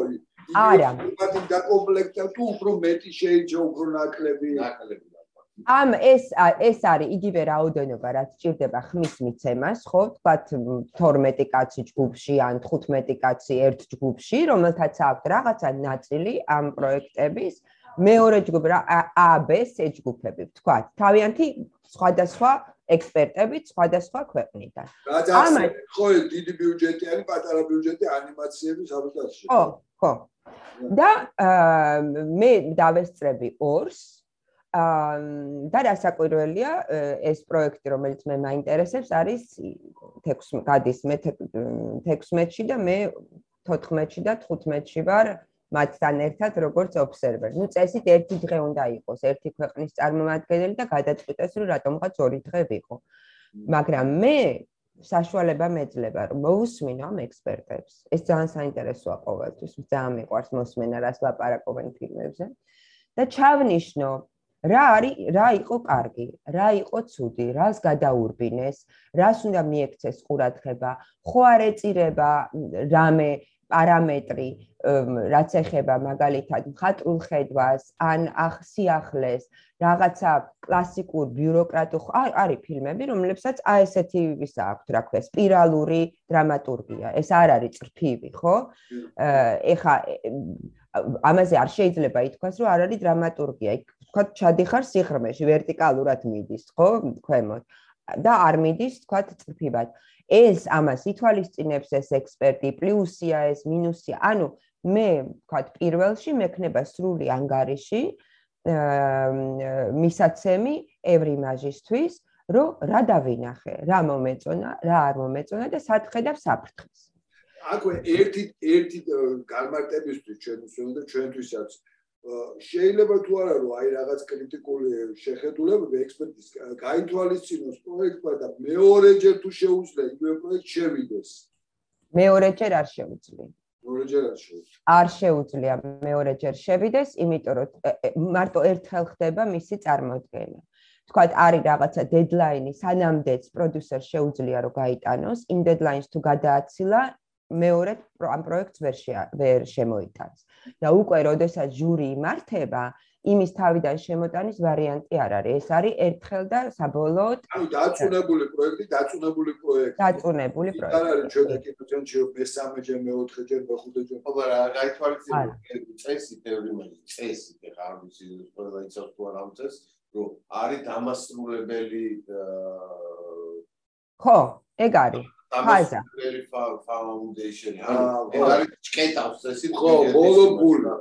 არა. მათი დაკომპლექტა თუ უფრო მეტი შეიძლება უფრო ნაკლები. ნაკლები. ამ ეს ეს არის იგივე რაოდენობა რაც ჭირდება ხმის მიცემას, ხო? თქვათ 12 კაცი ჯგუფში ან 15 კაცი ერთ ჯგუფში, რომელთაც აქვს რაღაცა ნაწილი ამ პროექტების, მეორე ჯგუფი A, B, C ჯგუფები, თქვათ. თავიანთი სხვადასხვა ექსპერტები სხვადასხვა ქვეყნიდან. ამას ხო დიდი ბიუჯეტი არის, პატარა ბიუჯეტი ანიმაციების აბსოლუტში. ხო, ხო. და მე დავესწრები ორს და რასაკვირველია ეს პროექტი რომელიც მე მაინტერესებს არის 16 გადის მე 16-ში და მე 14-ში და 15-ში ვარ მათთან ერთად როგორც ობსერვერი. ნუ წესით ერთი დღე უნდა იყოს ერთი ქვეყნის წარმომადგენელი და გადაწყვიტეს რომ რატომღაც ორი დღე ვიყო. მაგრამ მე საშუალება მეძლება რომ მოусმინო ამ ექსპერტებს. ეს ძალიან საინტერესოა ყოველთვის. ძალიან მიყვარს მოსმენა რას ლაპარაკობენ ფილმებზე. და ჩავნიშნო რა არის რა იყო კარგი, რა იყო ცუდი, რას გადაურბინეს, რას უნდა მიექცეს ყურადღება, ხო არ ეწირება რამე პარამეტრი, რაც ეხება მაგალითად მხატვრულ ხედვას, ან ახსიახლეს, რაღაცა კლასიკურ ბიუროკრატულ არის ფილმები, რომლებსაც აი ესეთი ვისა აქვს, რა ქვია, სპირალური დრამატურგია. ეს არ არის წრფივი, ხო? ეხა ამაზე არ შეიძლება ითქვას, რომ არ არის დრამატურგია. თქვა ჩადიხარ სიღრმეში, ვერტიკალურად მიდის, ხო, ქვემოთ და არ მიდის, თქვა წრფივად. ეს ამას ითვალისწინებს ეს ექსპერტი, პლუსია ეს, მინუსია. ანუ მე, თქვა პირველში მექნება სრული ანგარიში მისაცემი ევრიმაჟისთვის, რომ რა დავინახე, რა მომეწონა, რა არ მომეწონა და სათხედავ საფრთხეს. აკვე ერთი ერთი გამარტებისთვის ჩვენ უსვენ და ჩვენთვისაც შეიძლება თუ არა რომ აი რაღაც კრიტიკული შეხედულებები ექსპერტის გაითვალისწინოს პროექტმა და მეორეჯერ თუ შეუძლია იგივე პროექტ შევიდეს. მეორეჯერ არ შეუძლია. მეორეჯერ არ შეუძლია. არ შეუძლია მეორეჯერ შევიდეს იმიტომ რომ მარტო ერთხელ ხდება მისი წარმოქმნა თქვათ არის რაღაცა დედლაინი სანამდეც პროდიუსერ შეუძლია რომ გაიტანოს იმ დედლაინს თუ გადააცილა მეორე ამ პროექტს ვერ ვერ შემოიტანს. და უკვე როდესაც ჟური იმართება, იმის თავიდან შემოტანის ვარიანტი არ არის. ეს არის ერთხელ და საბოლოოდ ანუ დაწუნებული პროექტი, დაწუნებული პროექტი. დაწუნებული პროექტი. არ არის ჩვენ კინოცენტრში მესამეჯერ, მეოთხეჯერ, მეხუთეჯერ. ხო, მაგრამ გაითვალისწინებთ წესი თეორია, წესი ხა არ ვიცი, ყველა იცავს თუ არა ამ წესს, რომ არის დამასრულებელი ხო, ეგ არის. ფაზა. ფაუნდეიშენი. ანუ არის ჭკეტავს ესე ხო, ბოლობულა.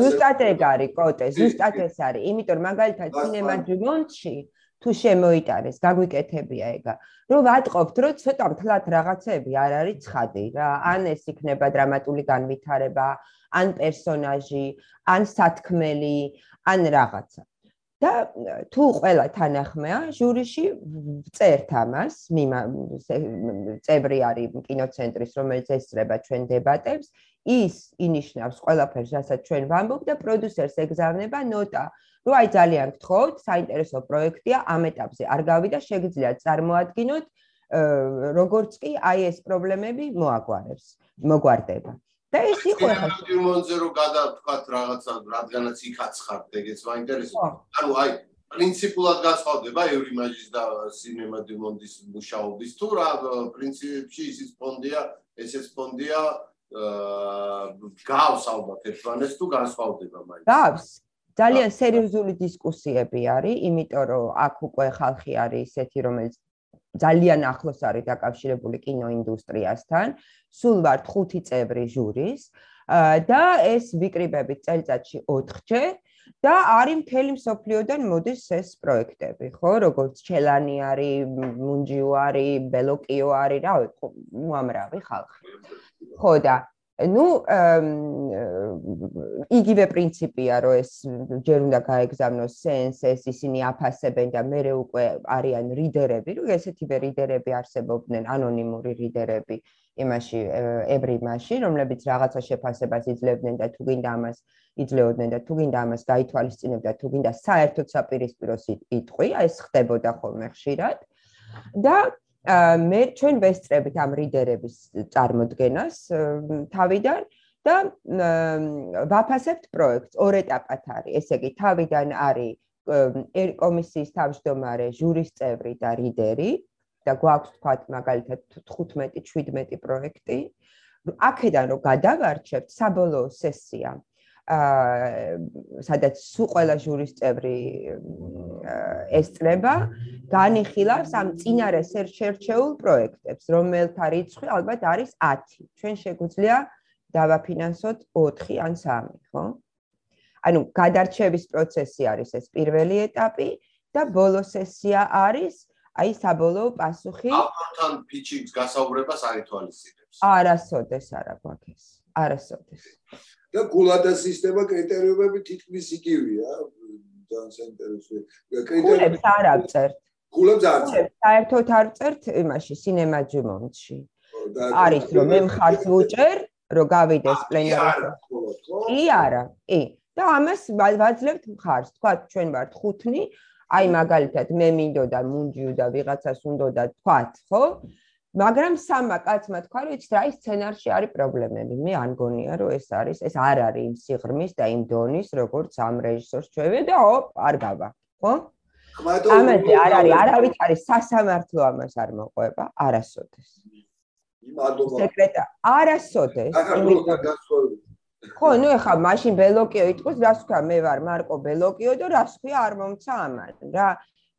ზუსტად ეგ არის, კოტე, ზუსტად ეს არის. იმიტომ რომ მაგალითად სინემა დიმონში თუ შემოიტანეს, გაგვიკეთებია ეგა. რომ ვატყობთ, რომ ცოტა მთლად რაღაცები არ არის ცხადი რა. ან ეს იქნება დრამატული განვითარება, ან პერსონაჟი, ან სათქმელი, ან რაღაცა. და თუ ყველა თანახმეა ჟურიში წერთ ამას წევრი არის კინოცენტრის რომელიც ესწრება ჩვენ დებატებს. ის ინიშნავს ყველაფერს რასაც ჩვენ ვამბობ და პროდიუსერს ეგზავნება ნოტა რომ აი ძალიან გთხოვთ საინტერესო პროექტია ამ ეტაპზე არ გავიდა შეგიძლიათ წარმოადგინოთ როგორც კი აი ეს პრობლემები მოაგვარებს მოგვარდება და ეს იყო ახლა ფილმონზე რომ გადავთქვათ რაღაცა რადგანაც იქ აცხარდ ეგეც მაინტერესებს ანუ აი პრინციპულად გასხავდება ევრიმაჟის და სინემა დიმონდის მუშაობის თუ რა პრინციპში ისიც ფონდია ესეც ფონდია აა გავს ალბათ ერთმანეს თუ განსხვავდება მაინც. გავს. ძალიან სერიოზული დისკუსიები არის, იმიტომ რომ აქ უკვე ხალხი არის ესეთი, რომელიც ძალიან ახლოს არის დაკავშირებული კინოინდუსტრიასთან. სულ ვარ 5 წევრი ჟურის და ეს ვიკრიბებით წელიწადში 4-ჯერ და არის მთელი მსოფლიოდან მოდის ეს პროექტები, ხო? როგორც ჩელანი არის, მუნჯიუ არის, ბელოკიო არის, რა ვიცი, უამრავი ხალხი. ხო და ну იგივე პრინციპია რომ ეს ჯერ უნდა გაეგზავნოს სენს ეს ისინი აფასებენ და მე უკვე არიან რიდერები რომ ესეთივე რიდერები არსებობდნენ ანონიმური რიდერები იმაში ებრიმაში რომლებიც რაღაცა შეფასებას იძლევდნენ და თუ გინდა ამას იძლეოდნენ და თუ გინდა ამას გაითვალისწინებდა თუ გინდა საერთოდ საპირისპიროს იტყვი აი ეს ხდებოდა ხოლმე ხშირად. და მე ჩვენ ვესწრებით ამ რიდერების წარმოქმნას თავიდან და ვაფასებთ პროექტს. ორ ეტაპად არის. ესე იგი თავიდან არის კომისიის თავმჯდომარე ჟურის წევრი და რიდერი და გვაქვს თქვა მაგალითად 15-17 პროექტი. აქედან რომ გადავარჩევთ საბოლოო სესია. აა სადაც სულ ყველა ჟურის წევრი ესწრება განიხილავს ამ წინარე შერჩეულ პროექტებს, რომელთა რიცხვი ალბათ არის 10. ჩვენ შეგვიძლია დავაფინანსოთ 4 ან 3, ხო? ანუ გადარჩევის პროცესი არის ეს პირველი ეტაპი და ბოლო სესია არის აი საბოლოო პასუხი. ავტორთან ფიჩინგს გასაუბრებას არ ითვალისწინებს. არასოდეს არა გვაქვს. არასოდეს. და გულადა სისტემა კრიტერიუმები თითქმის იგივეა. ძალიან საინტერესოა კრიტერიუმებს არ აღწერთ გულებს არ აღწერთ საერთოდ არ წერთ იმაში სინემაჯიმონში არის რომ მე მხარს ვუჭერ რომ გავიდეს პლენერში კი არა კი. და ამას ვაძლევთ მხარს. თქვა ჩვენ ვართ ხუთნი აი მაგალითად მე მინდოდა მუნჯიუ და ვიღაცას უნდოდა თქვა ხო მაგრამ სამა კაცმა თქვა რომ იცით რა ის სცენარში არის პრობლემები. მე არ გონია რომ ეს არის ეს არ არის იმ სიღრმის და იმ დონის როგორც ამ რეჟისორს ჩვევი და ოპ არ გავა ხო? ამაზე არ არის არავის არის სასამართლო ამას არ მოყვება არასოდეს. სეკრეტა არასოდეს. ხო ნუ ეხა მაშინ ბელოკიო იტყვის რას თქვა მე ვარ მარკო ბელოკიო და რას ქვია არ მომცა ამან რა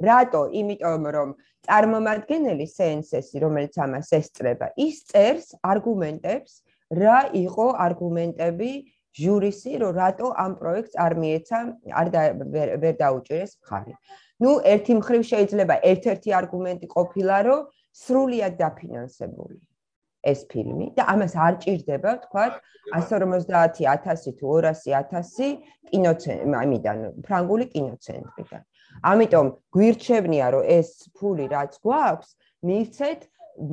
რატო? იმიტომ რომ წარმომადგენელი სენსესი, რომელიც ამას ესწრება, ის წერს არგუმენტებს, რა იყო არგუმენტები ჟურისი, რომ რატო ამ პროექტს არ მიეცა, არ ვერ დაუჭირეს მხარი. ну ერთი მხრივ შეიძლება ერთ-ერთი არგუმენტი ყოფილა რომ სრულიად დაფინანსებული ეს ფილმი და ამას არ ჭირდება თქვა 150000 თუ 200000 კინოცენტრი ამიდან ფრანგული კინოცენტრიდან ამიტომ გვირჩევნია რომ ეს ფული რაც გვაქვს მივცეთ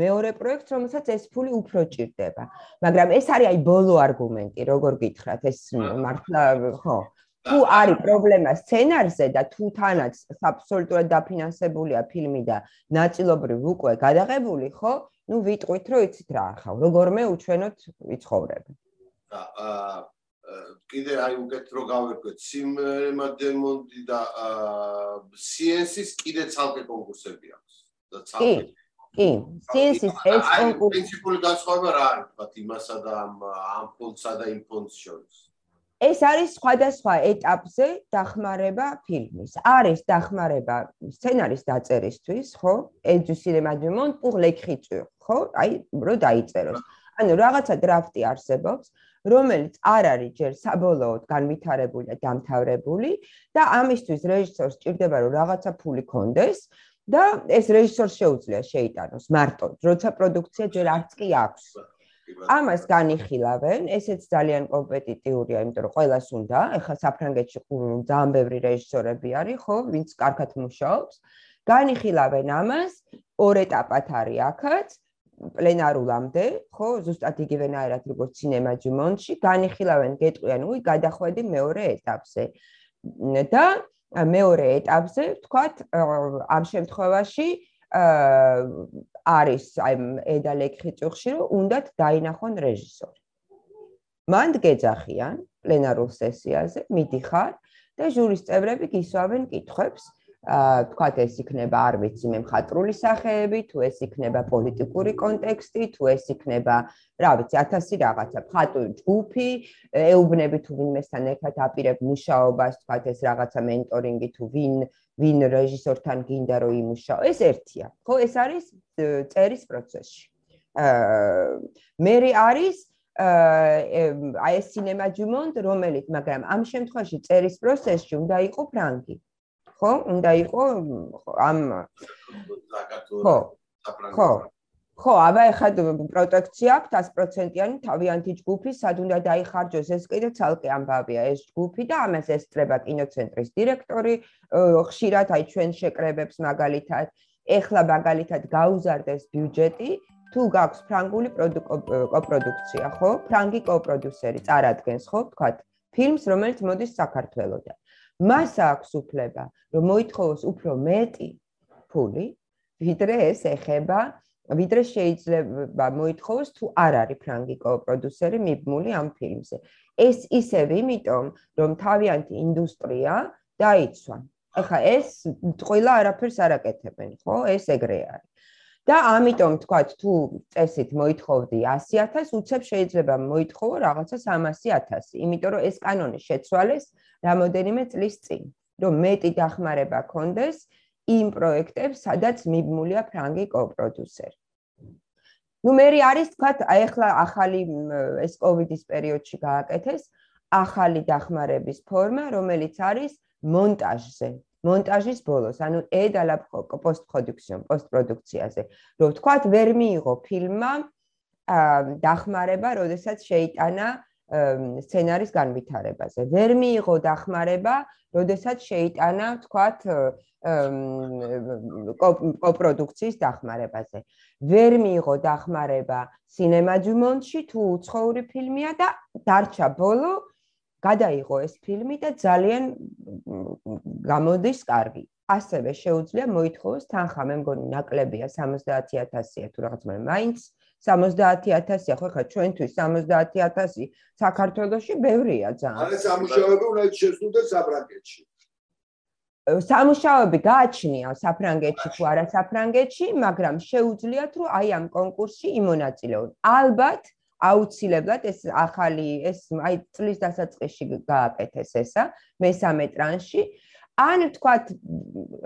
მეორე პროექტს რომელსაც ეს ფული უფრო ჭირდება. მაგრამ ეს არის აი ბოლო არგუმენტი როგორ გითხრათ ეს მართლა ხო თუ არის პრობლემა სცენარზე და თუ თანაც აბსოლუტურად დაფინანსებულია ფილმი და ნაწილობრივ უკვე გადაღებული ხო ну ვიტყვით რომ იცით რა ახლა როგორმე უჩვენოთ ვიცხოვრებ. აა კიდე აი უკეთ რო გავერკვეთ სიმერმა დემონდი და CNC-ს კიდე ცალკე კონკურსები აქვს და ცალკე კი CNC-ს ეს კონკურსი პრინციპული განსხვავება რა არის თქვა იმასა და ამ ამ ფონდსა და იმ ფონდს შორის ეს არის სხვადასხვა ეტაპზე დახმარება ფილმის. არის დახმარება სცენარის დაწერისთვის, ხო? ეძუ სინემა დემონდ პურ ლეკრიტურ, ხო? აი, რო დაიწეროს. ანუ რაღაცა დრაფტი არსებობს, რომელიც არ არის ჯერ საბოლოოდ განვითარებული და დამთავრებული და ამისთვის რეჟისორს ჭირდება რომ რაღაცა ფული კონდეს და ეს რეჟისორს შეუძლია შეიტანოს მარტო როცა პროდუქცია ჯერ არც კი აქვს. ამას განიხილავენ. ესეც ძალიან კომპეტიტიურია იმიტომ რომ ყოველას უნდა ეხლა საფრანგეთში ძალიან ბევრი რეჟისორები არის ხო ვინც კარგად მუშაობს. განიხილავენ ამას ორ ეტაპად არის აქაც პლენარულამდე, ხო, ზუსტად იგივენაირად როგორც სინემა ჯიმონში, განიხილავენ გეტყვიან, უი, გადახვედი მეორე ეტაპზე. და მეორე ეტაპზე, ვთქვათ, ამ შემთხვევაში არის აი ედა ლეკრიტურში, რომ უნდათ დაინახონ რეჟისორი. მანდ გეძახიან პლენარულ სესიაზე, მიდიხარ და ჟურის წევრები გისვავენ კითხვებს, თქვათ ეს იქნება არ ვიცი მე მხატვრული სახეები, თუ ეს იქნება პოლიტიკური კონტექსტი, თუ ეს იქნება, რა ვიცი, 1000 რაღაცა, მხატვრული ჯგუფი, ეუბნები თუ ვინმესთან ერთად აპირებ მუშაობას, თქვათ ეს რაღაცა მენტორინგი თუ ვინ ვინ რეჟისორთან გინდა რომ იმუშაო, ეს ერთია. ხო, ეს არის წერის პროცესში. აა მე არის აი ეს სინემა ჯუმონდ რომელიც მაგრამ ამ შემთხვევაში წერის პროცესში უნდა იყო ფრანგი ხო უნდა იყო ამ ხო ხო ხო აბა ეხლა პროტექცია აქვს 100%-იანი თავიანთი ჯგუფი სად უნდა დაიხარჯოს ეს კიდე ცალკე ამბავია ეს ჯგუფი და ამას ესწრება კინოცენტრის დირექტორი ხშირად აი ჩვენ შეკრებებს მაგალითად ეხლა მაგალითად გაუზარდეს ბიუჯეტი თუ გაქვს ფრანგული კოპროდუქცია, ხო? ფრანგი კოპროდიუსერი წარადგენს, ხო? თქვათ, ფილმს, რომელიც მოდის საქართველოსდან. მას აქვს უფლება, რომ მოითხოვოს უფრო მეტი ფული, ვიდრე ეს ეხება, ვიდრე შეიძლება მოითხოვოს თუ არ არის ფრანგი კოპროდიუსერი მიბმული ამ ფილმზე. ეს ისევ იმიტომ, რომ თავიანთი ინდუსტრია დაიცვა. ახლა ეს ყველა არაფერს არაკეთებენ, ხო? ეს ეგრე არის. და ამიტომ თქვათ თუ წესით მოითხოვდი 100000 უცებ შეიძლება მოითხოვო რაღაცა 300000 იმიტომ რომ ეს კანონი შეცვალეს რამოდენიმე წლის წინ რომ მეტი დახმარება კონდეს იმ პროექტებს სადაც მიბმულია ფრანგი კოპროდიუსერი ну მე არის თქვათ აი ახლა ახალი ეს კოვიდის პერიოდში გააკეთეს ახალი დახმარების ფორმა რომელიც არის მონტაჟზე მონტაჟის ბოლოს, ანუ ედალა პოსტპროდუქციონ, პოსტპროდუქციაზე. რომ თქვათ, ვერ მიიღო ფილმმა დახმარება, როდესაც შეიტანა სცენარის განვითარებაზე. ვერ მიიღო დახმარება, როდესაც შეიტანა, თქვათ, კოპროდუქციის დახმარებაზე. ვერ მიიღო დახმარება სინემაჯუმონში თუ უცხოური ფილმია და დარჩა ბოლო გადაიღო ეს ფილმი და ძალიან გამოდის კარგი. ასევე შეუძლია მოითხოვოს თანხა, მე მგონი ნაკლებია 70000-ია თუ რაღაც, მაგრამ მაინც 70000-ია, ხო ხა ჩვენთვის 70000 საქართველოსში ბევრია ძალიან. არა სამუშაოები უნდა შეძლოს საფრანგეთში. სამუშაოები გააჩნია საფრანგეთში თუ არა საფრანგეთში, მაგრამ შეუძლიათ რომ აი ამ კონკურსში იმონაწილეონ. ალბათ აუცილებლად ეს ახალი ეს აი წლის დასაწყისში გააკეთეს ესა მესამე ტრანში. ან თქვათ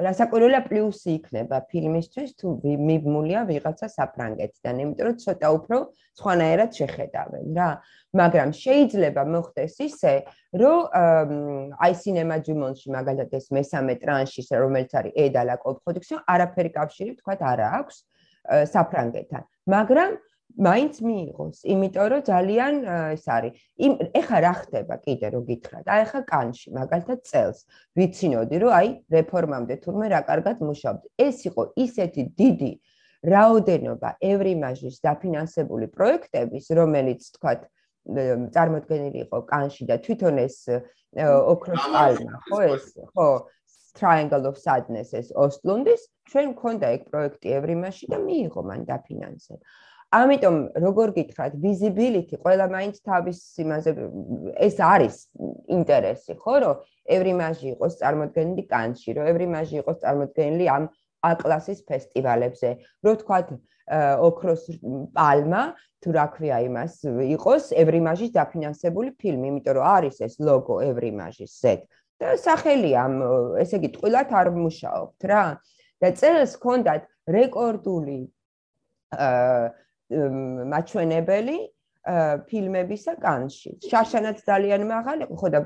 რასაკვირველია პლუსი იქნება ფილმისთვის თუ მიბმულია ვიღაცა საფრანგეთიდან იმიტომ რომ ცოტა უფრო სხვანაირად შეხედავენ რა. მაგრამ შეიძლება მოხდეს ისე რომ აი სინემა ჯუმონში მაგალითად ეს მესამე ტრანში რომელიც არის ედალა კოპროდუქციო არაფერი კავშირი თქვათ არა აქვს საფრანგეთთან. მაგრამ მაინც მიიღოს, იმიტომ რომ ძალიან ეს არის. იმ ეხა რა ხდება კიდე რო გითხრათ? აი ეხა კანში, მაგალითად წელს ვიცინოდი რომ აი რეფორმამდე თურმე რა კარგად მუშაობდი. ეს იყო ისეთი დიდი რაოდენობა ევრიმაჟის დაფინანსებული პროექტების, რომელიც თქვათ წარმოქმნილი იყო კანში და თვითონ ეს ოქროს პალმა, ხო ეს, ხო Triangle of Sadness ეს ოსლუნდის, ჩვენ მქონდა ეგ პროექტი ევრიმაჟში და მიიღო მან დაფინანსება. ამიტომ როგორ გითხრათ visibility ყველა მაინც თავის იმაზე ეს არის ინტერესი ხო რომ ევრიმაჟი იყოს წარმოქმნილი კანში რომ ევრიმაჟი იყოს წარმოქმნილი ამ A-კლასის ფესტივალებზე. რომ თქვათ ოქროს პალმა თუ რა ქვია იმას იყოს ევრიმაჟის დაფინანსებული ფილმი იმიტომ რომ არის ეს ლოგო ევრიმაჟის Z და სახელი ამ ესე იგი ტყილად არ მუშაობთ რა. და წელს ჰქონდათ რეკორდული აა მაჩვენებელი ფილმებისა კანში. შაშანაც ძალიან მაღალი, ხო და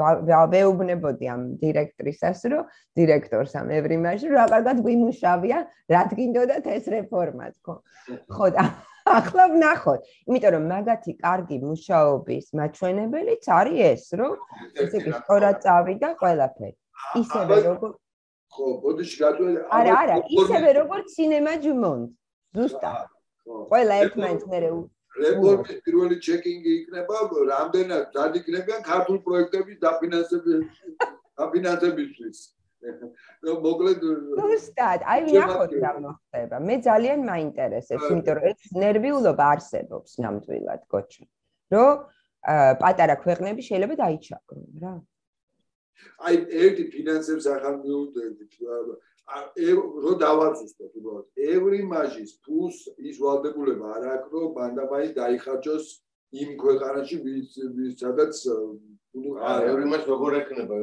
ვეუბნებოდი ამ დირექტრისას, რომ დირექტორს ამ ევრიმაში რა კარგად გვიმუშავია, რა თქინდოდათ ეს რეფორმა თქო. ხო და ახლა ვნახოთ, იმიტომ რომ მაგათი კარგი მუშაობის მაჩვენებელიც არის ეს, რომ ესე იგი სწორად წავიდა ყველაფერი. ისევე როგორ ხო, ბოდიში გადველი არა, არა, ისევე როგორც სინემა ჯუმონდ. ზუსტად. ყველა ერთმანეთს მერე რეფორმის პირველი ჩეკინგი იქნება რამდენად დადიქნებიან ქართულ პროექტების დაფინანსების დაფინანსებისთვის. მოკლედ ზუსტად აი ნახოთ რა მოხდება. მე ძალიან მაინტერესებს იმიტომ რომ ეს ნერვიულობა არსებობს ნამდვილად გოჩა რომ პატარა ქვეყნები შეიძლება დაიჩაგრონ რა. აი ერთი ფინანსებს ახალ მიუძებთ რო დავაზუსტოთ უბრალოდ ევრი მაჟის ფულს ის ვალდებულება არ აქვს რომ ბანდაბაი დაიხარჯოს იმ ქვეყანაში ვის სადაც აა ევრი მაჟ როგორ ექნება?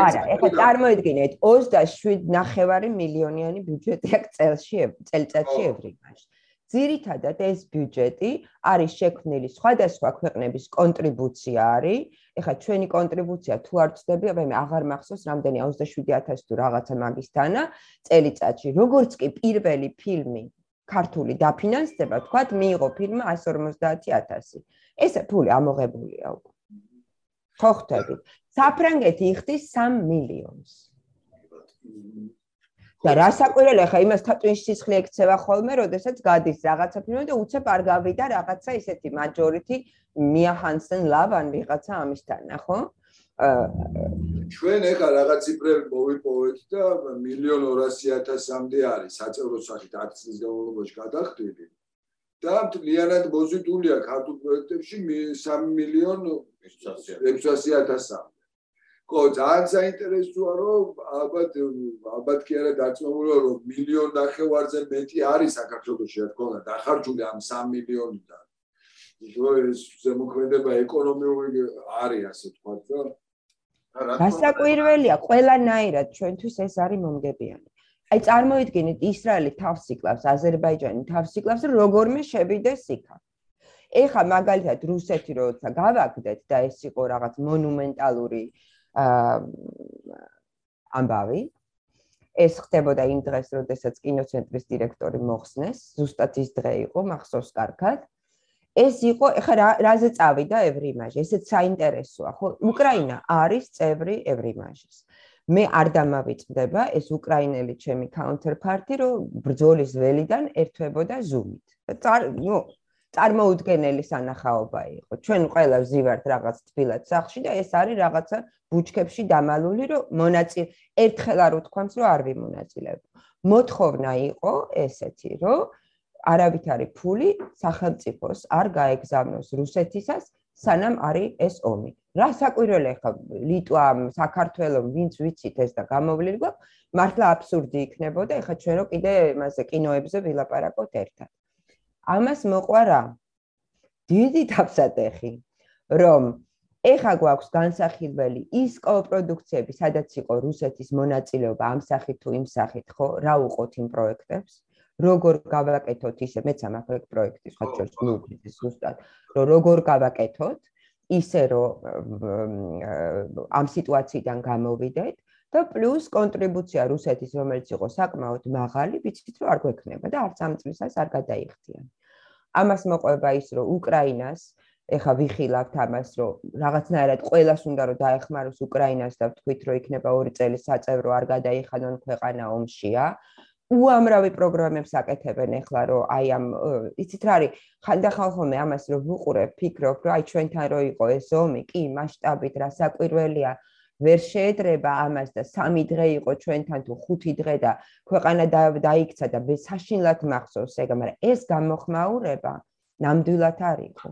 არა ეხლა წარმოიდგინეთ 27.5 მილიონიანი ბიუჯეტი აქვს წელში წელიწადში ევრი მაჟს ძირითადად ეს ბიუჯეტი არის შექმნილი სხვადასხვა ქვეყნების კონტრიბუცია არის. ეხლა ჩვენი კონტრიბუცია თუ არ ვწდები, მე აღარ მახსოვს რამდენი 27000 თუ რაღაცა მაგისთანა წელიწადში. როგორც კი პირველი ფილმი ქართული დაფინანსდება, თქვათ, მიიღო ფილმი 150000. ეს ფული ამოღებულია უკვე. ხო ხვდებით? საფრანგეთი იხდის 3 მილიონს. და რასაკვირველია ხა იმას თატვინში სისხლი ექცევა ხოლმე, როდესაც გადის რაღაცა ფილმი და უცებ არ გავიდა რაღაცა ისეთი მაჯორიტი მია ჰანსენ ლავან ვიღაცა ამისთან, ხო? ჩვენ ეხა რაღაც ციფრები მოვიპოვეთ და 1.200.000-მდე არის საწევრო სახით აქციის განმავლობაში გადახდილი. და მთლიანად მოზიდულია ქართულ პროექტებში 3 მილიონ 600.000-მდე. ხო, ძალიან საინტერესოა, რომ ალბათ ალბათ კი არა დაწმებულა, რომ მილიონ ნახევარზე მეტი არის საქართველოს რა თქმა უნდა, დახარჯული ამ 3 მილიონიდან. ისო ეს ზემოქმედება ეკონომიური არის, ასე თქვა და გასაკვირველია, ყველანაირად ჩვენთვის ეს არის მომგებიანი. აი წარმოიდგინეთ, ისრაელი თავს იკლავს, აზერბაიჯანი თავს იკლავს, როგორმე შევიდეს იქა. ეხა მაგალითად რუსეთი როცა გავაგდეთ და ეს იყო რაღაც მონუმენტალური ამბავი ეს ხდებოდა იმ დღეს, როდესაც კინოცენტრის დირექტორი მოხსნეს, ზუსტად ის დღე იყო, მახსოვს კარგად. ეს იყო, ეხლა რაზე წავიდა ევრიმაჟი? ესეც საინტერესოა, ხო? უკრაინა არის წევრი ევრიმაჟის. მე არ დამავიწყდება ეს უკრაინელი ჩემი counterparty, რომ ბრძოლის ველიდან ერთვებოდა ზუმით. ნუ წარმოუდგენელი სანახაობა იყო. ჩვენ ყველა ვზივართ რაღაც თბილად სახში და ეს არის რაღაცა ბუჩქებში დამალული, რომ მონაწილე ერთხელ არ უთქვამს, რომ არ ვიმონაწილებ. მოთხოვნა იყო ესეთი, რომ არავითარი ფული სახელმწიფოს არ გაეგზავნოს რუსეთისას, სანამ არის ეს ომი. რა საკვირველია ხა ლიტვა, საქართველოს, ვინც ვიცით ეს და გამოვლილი გვაქვს, მართლა აბსურდი იქნებოდა, ეხა ჩვენ რო კიდე მასე კინოებზე ვილაპარაკოთ ერთად. ამას მოყვა რა? დიდი დაფსატეხი, რომ ეხა გვაქვს განსახილველი ის კოპროდუქციები, სადაც იყო რუსეთის მონაწილეობა ამ სახით თუ იმ სახით, ხო, რა უყოთ იმ პროექტებს? როგორ გავაკეთოთ ისე, მეც ამ ახალ პროექტის ხო ჩვენ ვუქით ზუსტად, რომ როგორ გავაკეთოთ ისე, რომ ამ სიტუაციიდან გამოვიდეთ და პლუს კონტრიბუცია რუსეთის, რომელიც იყო საკმაოდ მაღალი, ვიცით რომ არ გვექნება და არც ამ წლისას არ გადაიხდიან. ამას მოყვება ის, რომ უკრაინას ეხა ვიხილავთ ამას, რომ რაღაცნაირად ყოველას უნდა რომ დაეხმაროს უკრაინას და ვთქვით, რომ იქნება ორი წელი საწევრო არ გადაიხადონ ქვეყანა ომშია. უამრავი პროგრამებს აკეთებენ ეხლა, რომ აი ამ იცით რა არის, ხანდახან ხოლმე ამას რომ ვუყურებ, ფიქრობ, რომ აი ჩვენთან რო იყო ეს ომი, კი, მასშტაბით რა საკვირველია, ვერ შეედრება ამას და სამი დღე იყო ჩვენთან თუ ხუთი დღე და ქვეყანა დაიქცა და საშინლად მახსოვს ეგ, მაგრამ ეს გამოხმაურება ნამდვილად არ იყო.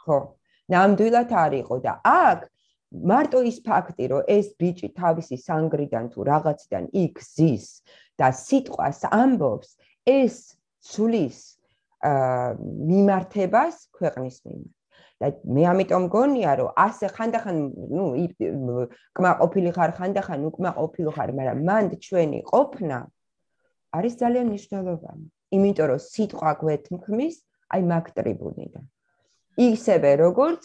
ხო, ნამდვილად არ იყო და აქ მარტო ის ფაქტი, რომ ეს ბიჭი თავისი სანგრიდან თუ რაღაციდან იქ ზის და სიტყვას ამბობს, ეს სulis აა მიმართებას ქვეყნის მიმართ. და მე ამიტომ გონია რომ ასე ხანდახან ნუ კმაყოფილი ხარ ხანდახან უკმაყოფილი ხარ მაგრამ მანდ ჩვენი ყოფნა არის ძალიან მნიშვნელოვანი. იმიტომ რომ სიტყვა გვეთმქმის აი მაგ ტრიბუნიდან. ისევე როგორც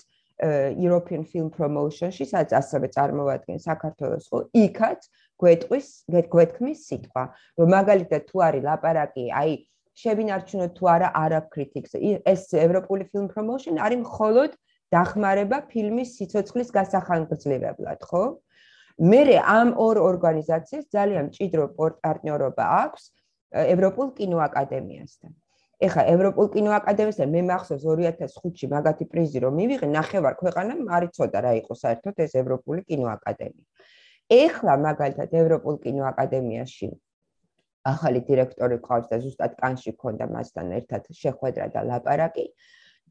European Film Promotion-ში სადაც ასევე წარმოადგენს საქართველოს ხო იქაც გვეტყვის გვეთქმის სიტყვა რომ მაგალითად თუ არის ლაპარაკი აი შევინარჩუნოთ თუ არა Arab Critics. ეს ევროპული film promotion არის მხოლოდ დახმარება ფილმის სიცოცხლის გასახანგრძლივებლად, ხო? მე ამ ორ ორგანიზაციას ძალიან მჭიდრო პარტნიორობა აქვს ევროპულ კინოაკადემიასთან. ეხა ევროპულ კინოაკადემიასთან მე მახსოვს 2005-ში მაგათი პრიზი რომ მივიღე, ნახევარ ქვეყანამ არიწოდა რა იყო საერთოდ ეს ევროპული კინოაკადემია. ეხლა მაგალითად ევროპულ კინოაკადემიაში ახალი დირექტორი ყავს და ზუსტად კანში ქონდა მასთან ერთად შეხვედრა და ლაპარაკი.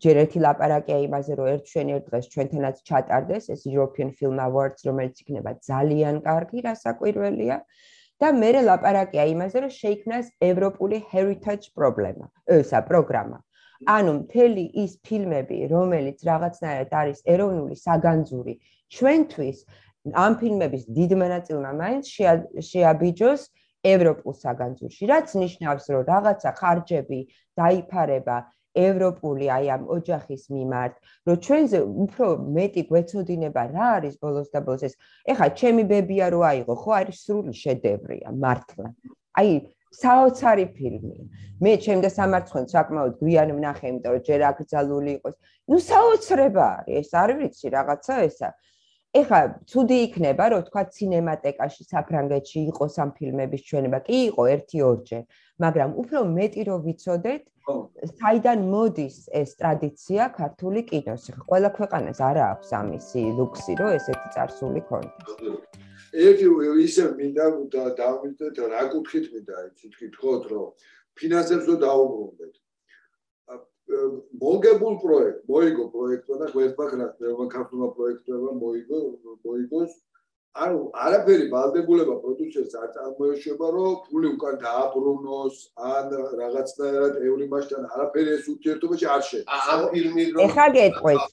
ჯერ ერთი ლაპარაკია იმაზე, რომ ერთ ჩვენ ერთ დღეს ჩვენთანაც ჩატარდეს ეს European Film Awards, რომელიც იქნება ძალიან კარგი, რასაკვირველია. და მე ლაპარაკია იმაზე, რომ შეიქმნას ევროპული heritage პრობლემა, ესა პროგრამა. ანუ მთელი ის ფილმები, რომელიც რაღაცნაირად არის ეროვნული საგანძური ჩვენთვის, ამ ფილმების დიდ მონაწილემა მაინც შეაბიჯოს ევროპულ საგანძურში, რაც ნიშნავს, რომ რაღაცა ხარჯები დაიფარება ევროპული აი ამ ოჯახის მიმართ, რომ ჩვენზე უფრო მეტი გვეცოდინება რა არის ბოლოს და ბოლოს ეს. ეხლა ჩემი ბებია რო აიღო, ხო არის სრული შედევრია, მართლა. აი საოცარი ფილმი. მე ჩემ და სამარცხენ საკმაოდ გვიან ვნახე, იმიტომ რომ ჯერ აკრძალული იყოს. ნუ საოცრება არის, ეს არ ვიცი რაღაცა ესა. ეხლა ცუდი იქნება, რომ თქვა სინემატეკაში საფრანგეთში იყოს ამ ფილმების ჩვენება. კი იყო 1-2-ჯერ, მაგრამ უფრო მეტი რო ვიცოდეთ, საიდან მოდის ეს ტრადიცია ქართული კინოს? ყველა ქვეყანას არ აქვს ამისი ლუქსი, რომ ესეთი წარსული ქონდეს. ერთი ისე მინდა და დავიწყეთ რა კუთხით მინდა იცით კითხოთ რომ ფინანსებს რო დაუბრუნდეთ. მოგებულ პროექტ, მოიგო პროექტმა და გვერდმა ქართულმა ქართულმა პროექტმა მოიგო მოიგოს ანუ არაფერი ვალდებულება პროდუცერს არ წარმოეშვება რომ ფული უკან დააბრუნოს ან რაღაცნაირად ევრიმაშთან არაფერი ეს ურთიერთობაში არ შედგა. ამ ფილმი რომ ეხლა გეტყვით.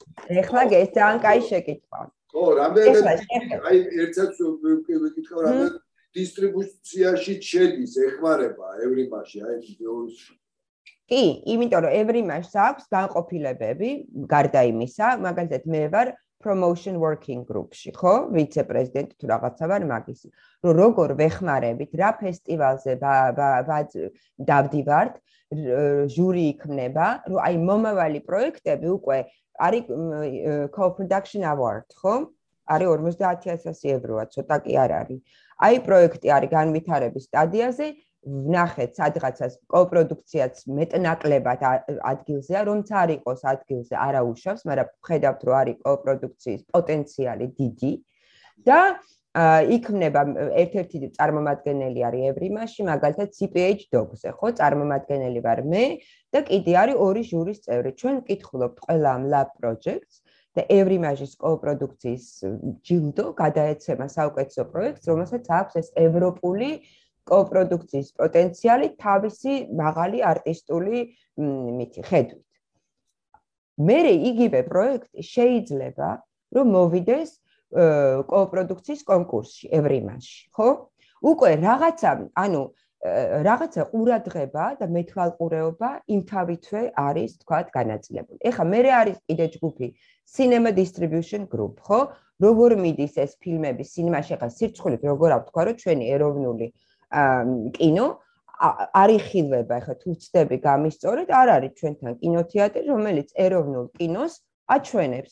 ეხლა ეს ძალიან კაი შეკითხვა. ხო, რამდენად აი ერთად ვიკითხავ რამდენად დისტრიბუციაში შედის ეხმარება ევრიმაში აი ეს კი, იმიტომ რომ ევრიმაშს აქვს განყოფილებები გარდა იმისა, მაგალითად მე ვარ promotion working group-ში, ხო? ვიცე-პრეზიდენტი თუ რაღაცა ვარ მაგის. რომ როგორ ვეხმარებით რა ფესტივალზე დავდივართ, ჟური იქნება, რომ აი მომავალი პროექტები უკვე არის co-production award, ხო? არის 50000 ევროა, ცოტა კი არ არის. აი პროექტი არის განვითარების სტადიაზე, ვნახეთ სადღაცას კოპროდუქციაც მეტნაკლებად ადგილზეა, რომც არ იყოს ადგილზე არაუშავს, მაგრამ ხედავთ რომ არის კოპროდუქციის პოტენციალი დიდი და იქნება ერთ-ერთი წარმომადგენელი არის ევრიმაში, მაგალითად CPH Dogs-ზე, ხო, წარმომადგენელი ვარ მე და კიდე არის ორი ჟურის წევრი. ჩვენ ვკითხულობთ ყველა ამ lab projects და ევრიმაჟის კოპროდუქციის ჯილდო გადაეცემა საუკეთესო პროექტს, რომელსაც აქვს ეს ევროპული კოპროდუქციის პოტენციალი თავისი მაღალი არტისტული მითი ხედვით. მე იგივე პროექტი შეიძლება რომ მოვიდეს კოპროდუქციის კონკურსში ევრიმანში, ხო? უკვე რაღაცა, ანუ რაღაცა ყურადღება და მეთვალყურეობა იმთავითვე არის თქვათ განაწილებული. ეხლა მე არის კიდე ჯგუფი Cinema Distribution Group, ხო? როგორ მიდის ეს ფილმები სინემაში? ეხლა სირცხულით როგორ ავთქვა, რომ ჩვენი ეროვნული კინო არიხილება, ეხლა თუ ვწდები გამისწორეთ, არ არის ჩვენთან კინოთეატრი, რომელიც ეროვნულ კინოს აჩვენებს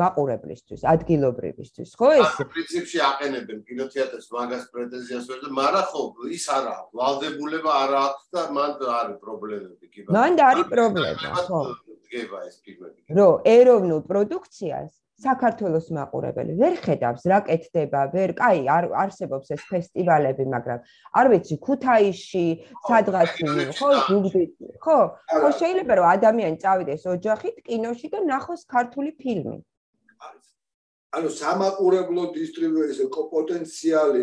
მაყურებლისთვის, ადგილობრივისთვის, ხო ეს? პრინციპში აყენებენ კინოთეატრს მაგას პრეტენზიას ვერ და მაგრამ ხო ის არა, ვალდებულება არ აქვს და მან არის პრობლემები კი ბატონო. მან არის პრობლემა, ხო? დგება ეს ფილმები. რო ეროვნულ პროდუქციას საქართველოს მაყურებელი ვერ ხედავს რა კეთდება, ვერ, კაი, არ არსებობს ეს ფესტივალები, მაგრამ არ ვიცი, ქუთაისში, სადღაც, ხო, გუგდი, ხო, ხო შეიძლება რომ ადამიანი წავიდეს ოჯახით კინოში და ნახოს ქართული ფილმი. ანუ სამაყურებლო დისტრიბუციის პოტენციალი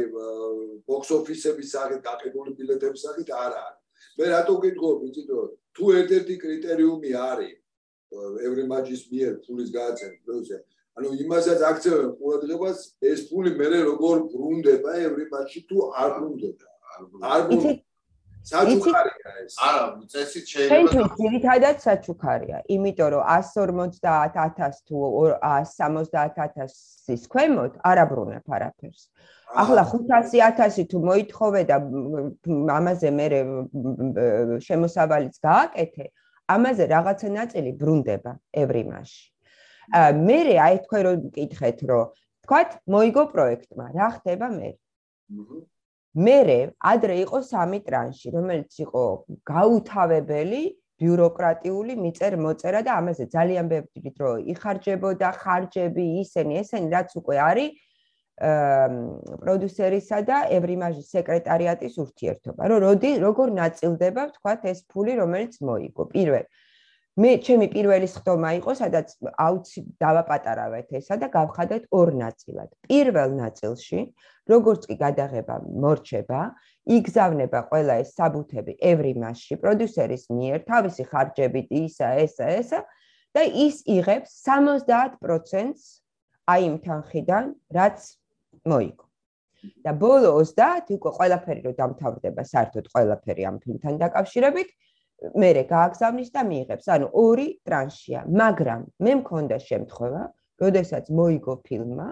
box office-ების სახით დაყიდული ბილეთების სახით არ არის. მე რატო გითხო, ვიცი თუ თუ ერთ-ერთი კრიტერიუმი არის ევრიმაჯის მიერ ფულის გააცემა პროცესზე ანუ იმასაც აქცევენ ყურადღებას ეს ფული მე როგორ ბრუნდება ევრიმაჯში თუ არ ბრუნდება? არ ბრუნდება. საჩუქარია ეს. არა წესით შეიძლება ჩვენ ძირითადად საჩუქარია. იმიტომ რომ 150000 თუ 170000-ის ქვემოთ არ აბრუნებ არაფერს. ახლა 500000 თუ მოითხოვე და ამაზე მე შემოსავალიც გააკეთე ამაზე რაღაცა ნაწილი ბრუნდება ევრიმაში. მე აი თქვენ რომ მკითხეთ რომ თქვათ მოიგო პროექტმა, რა ხდება მე? მე ადრე იყო სამი ტრანში, რომელიც იყო გაუთავებელი ბიუროკრატიული მიწერ მოწერა და ამაზე ძალიან ბევრი დრო იხარჯებოდა ხარჯები ისენი ესენი რაც უკვე არის პროდიუსერისა და ევრიმაჟის სეკრეტარიატის ურთიერთობა. რომ როდი როგორ ნაწილდება, ვთქვათ, ეს ფული, რომელიც მოიგო. პირველ მე ჩემი პირველი სხდომა იყო, სადაც აუცი დავაპატარავეთ ესა და გავხადეთ ორ ნაწილად. პირველ ნაწილში, როგორც კი გადაღება მორჩება, იგზავნება ყველა ეს საბუთები ევრიმასში პროდიუსერის მიერ თავისი ხარჯებით ისა ესა ესა და ის იღებს 70%-ს აი იმ თანხიდან, რაც მოიგო. და ბოლო 30 უკვე ყველაფერი რო დამთავრდება საერთოდ ყველაფერი ამ ფილმთან დაკავშირებით, მერე გააგზავნის და მიიღებს. ანუ ორი ტრანშია, მაგრამ მე მქონდა შემთხვევა, როდესაც მოიგო ფილმმა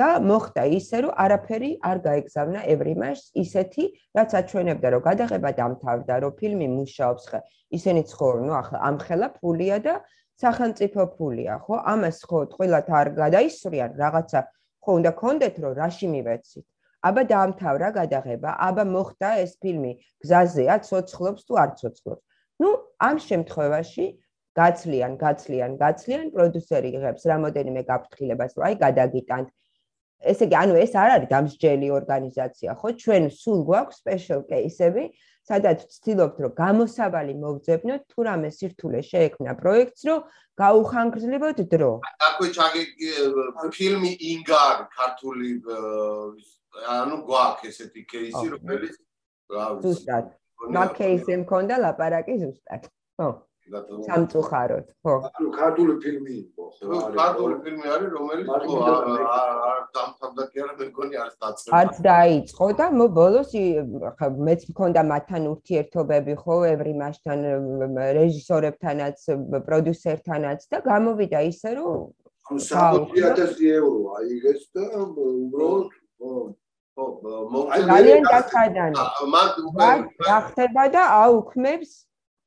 და მოხდა ისე, რომ არაფერი არ გაეგზავნა ევრიმაშ, ისეთი, რაც აჩვენებდა, რომ გადაღება დამთავრდა, რომ ფილმი მუშაობს ხე. ისინი ცხოვრობენ, ნუ ახლა ამხელა ფულია და სახელმწიფო ფულია, ხო? ამას ხო თყილად არ გადაისვრიან, რაღაცა ხო უნდა კონდეთ, რომ რაში მივეცით. აბა დაამთავრა გადაღება, აბა მოხდა ეს ფილმი გზაზეა, ცოცხლობს თუ არ ცოცხლობს. Ну ამ შემთხვევაში გაცლიან გაცლიან გაცლიან პროდიუსერი იღებს რამოდენიმე გაფრთხილებას რომ აი გადაგიტანთ. ესე იგი ანუ ეს არ არის დამსჯელი ორგანიზაცია ხო? ჩვენ სულ გვაქვს სპეშალ კეისები სადაც ვცდილობთ რომ გამოსავალი მოვძებნოთ თუ რამე სირთულე შეექმნა პროექტს რომ გაუხანგრძლივოთ დრო. აკვე ჩაგი ფილმი ინგარ ქართული ანუ გვაქვს ესეთი კეისი რომელიც რა მაკეისი მქონდა ლაპარაკი ზუსტად. ხო. სამწუხაროდ, ხო. ანუ ქართული ფილმი იყო, ხო? ქართული ფილმი არის, რომელიც ხო არ დამთავრდა კი არა, მე მგონი არის დაწყება. არც დაიწყო და მო ბოლოს ხა მეც მქონდა მათთან ურთიერთობები, ხო, ევრიმაშთან, რეჟისორებთანაც, პროდიუსერთანაც და გამოვიდა ისე, რომ ანუ 60000 ევრო აიღეს და უბრალოდ ხო ძალიან კაცადანი. რა ხდება და აუქმებს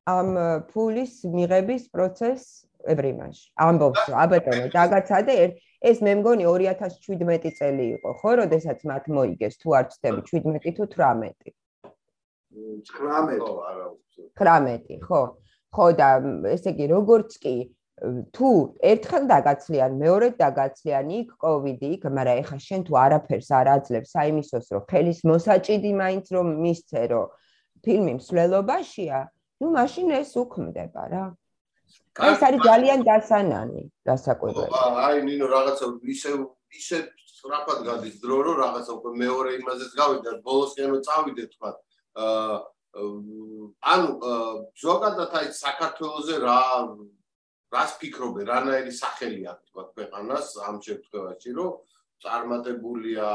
ამ ფულის მიღების პროცესს ევრიმაში. ამბობს, აბატონო, დაგაცადე ეს მე მგონი 2017 წელი იყო, ხო, როდესაც მათ მოიგეს თუ არ ვცდები 17 თუ 18. 19. ხო, არა, 19, ხო. ხო და ესე იგი როგორც კი თუ ერთხელ დაგაცლიან, მეორედ დაგაცლიან იქ კოვიდი, მაგრამ ეხა შენ თუ არაფერს არ აძლევს აიმისოს, რომ ხელის მოსაჭიდი მაინც რომ მისცე, რომ ფილმი მსვლელობაშია, ну მაშინ ეს უქმდება რა. ეს არის ძალიან დასანანი, დასაკვირველი. აი ნინო რაღაცა ისე ისე სწრაფად გადის დრო, რომ რაღაცა უკვე მეორე იმაზეც გავიდა, ბოლოსკენო წავიდე თქვა. აა ანუ ზოგადად აი საქართველოსზე რა რას ფიქრობენ, რანაირი სახელი აქვს თქვა ქვეყანას ამ შემთხვევაში, რომ წარმატებულია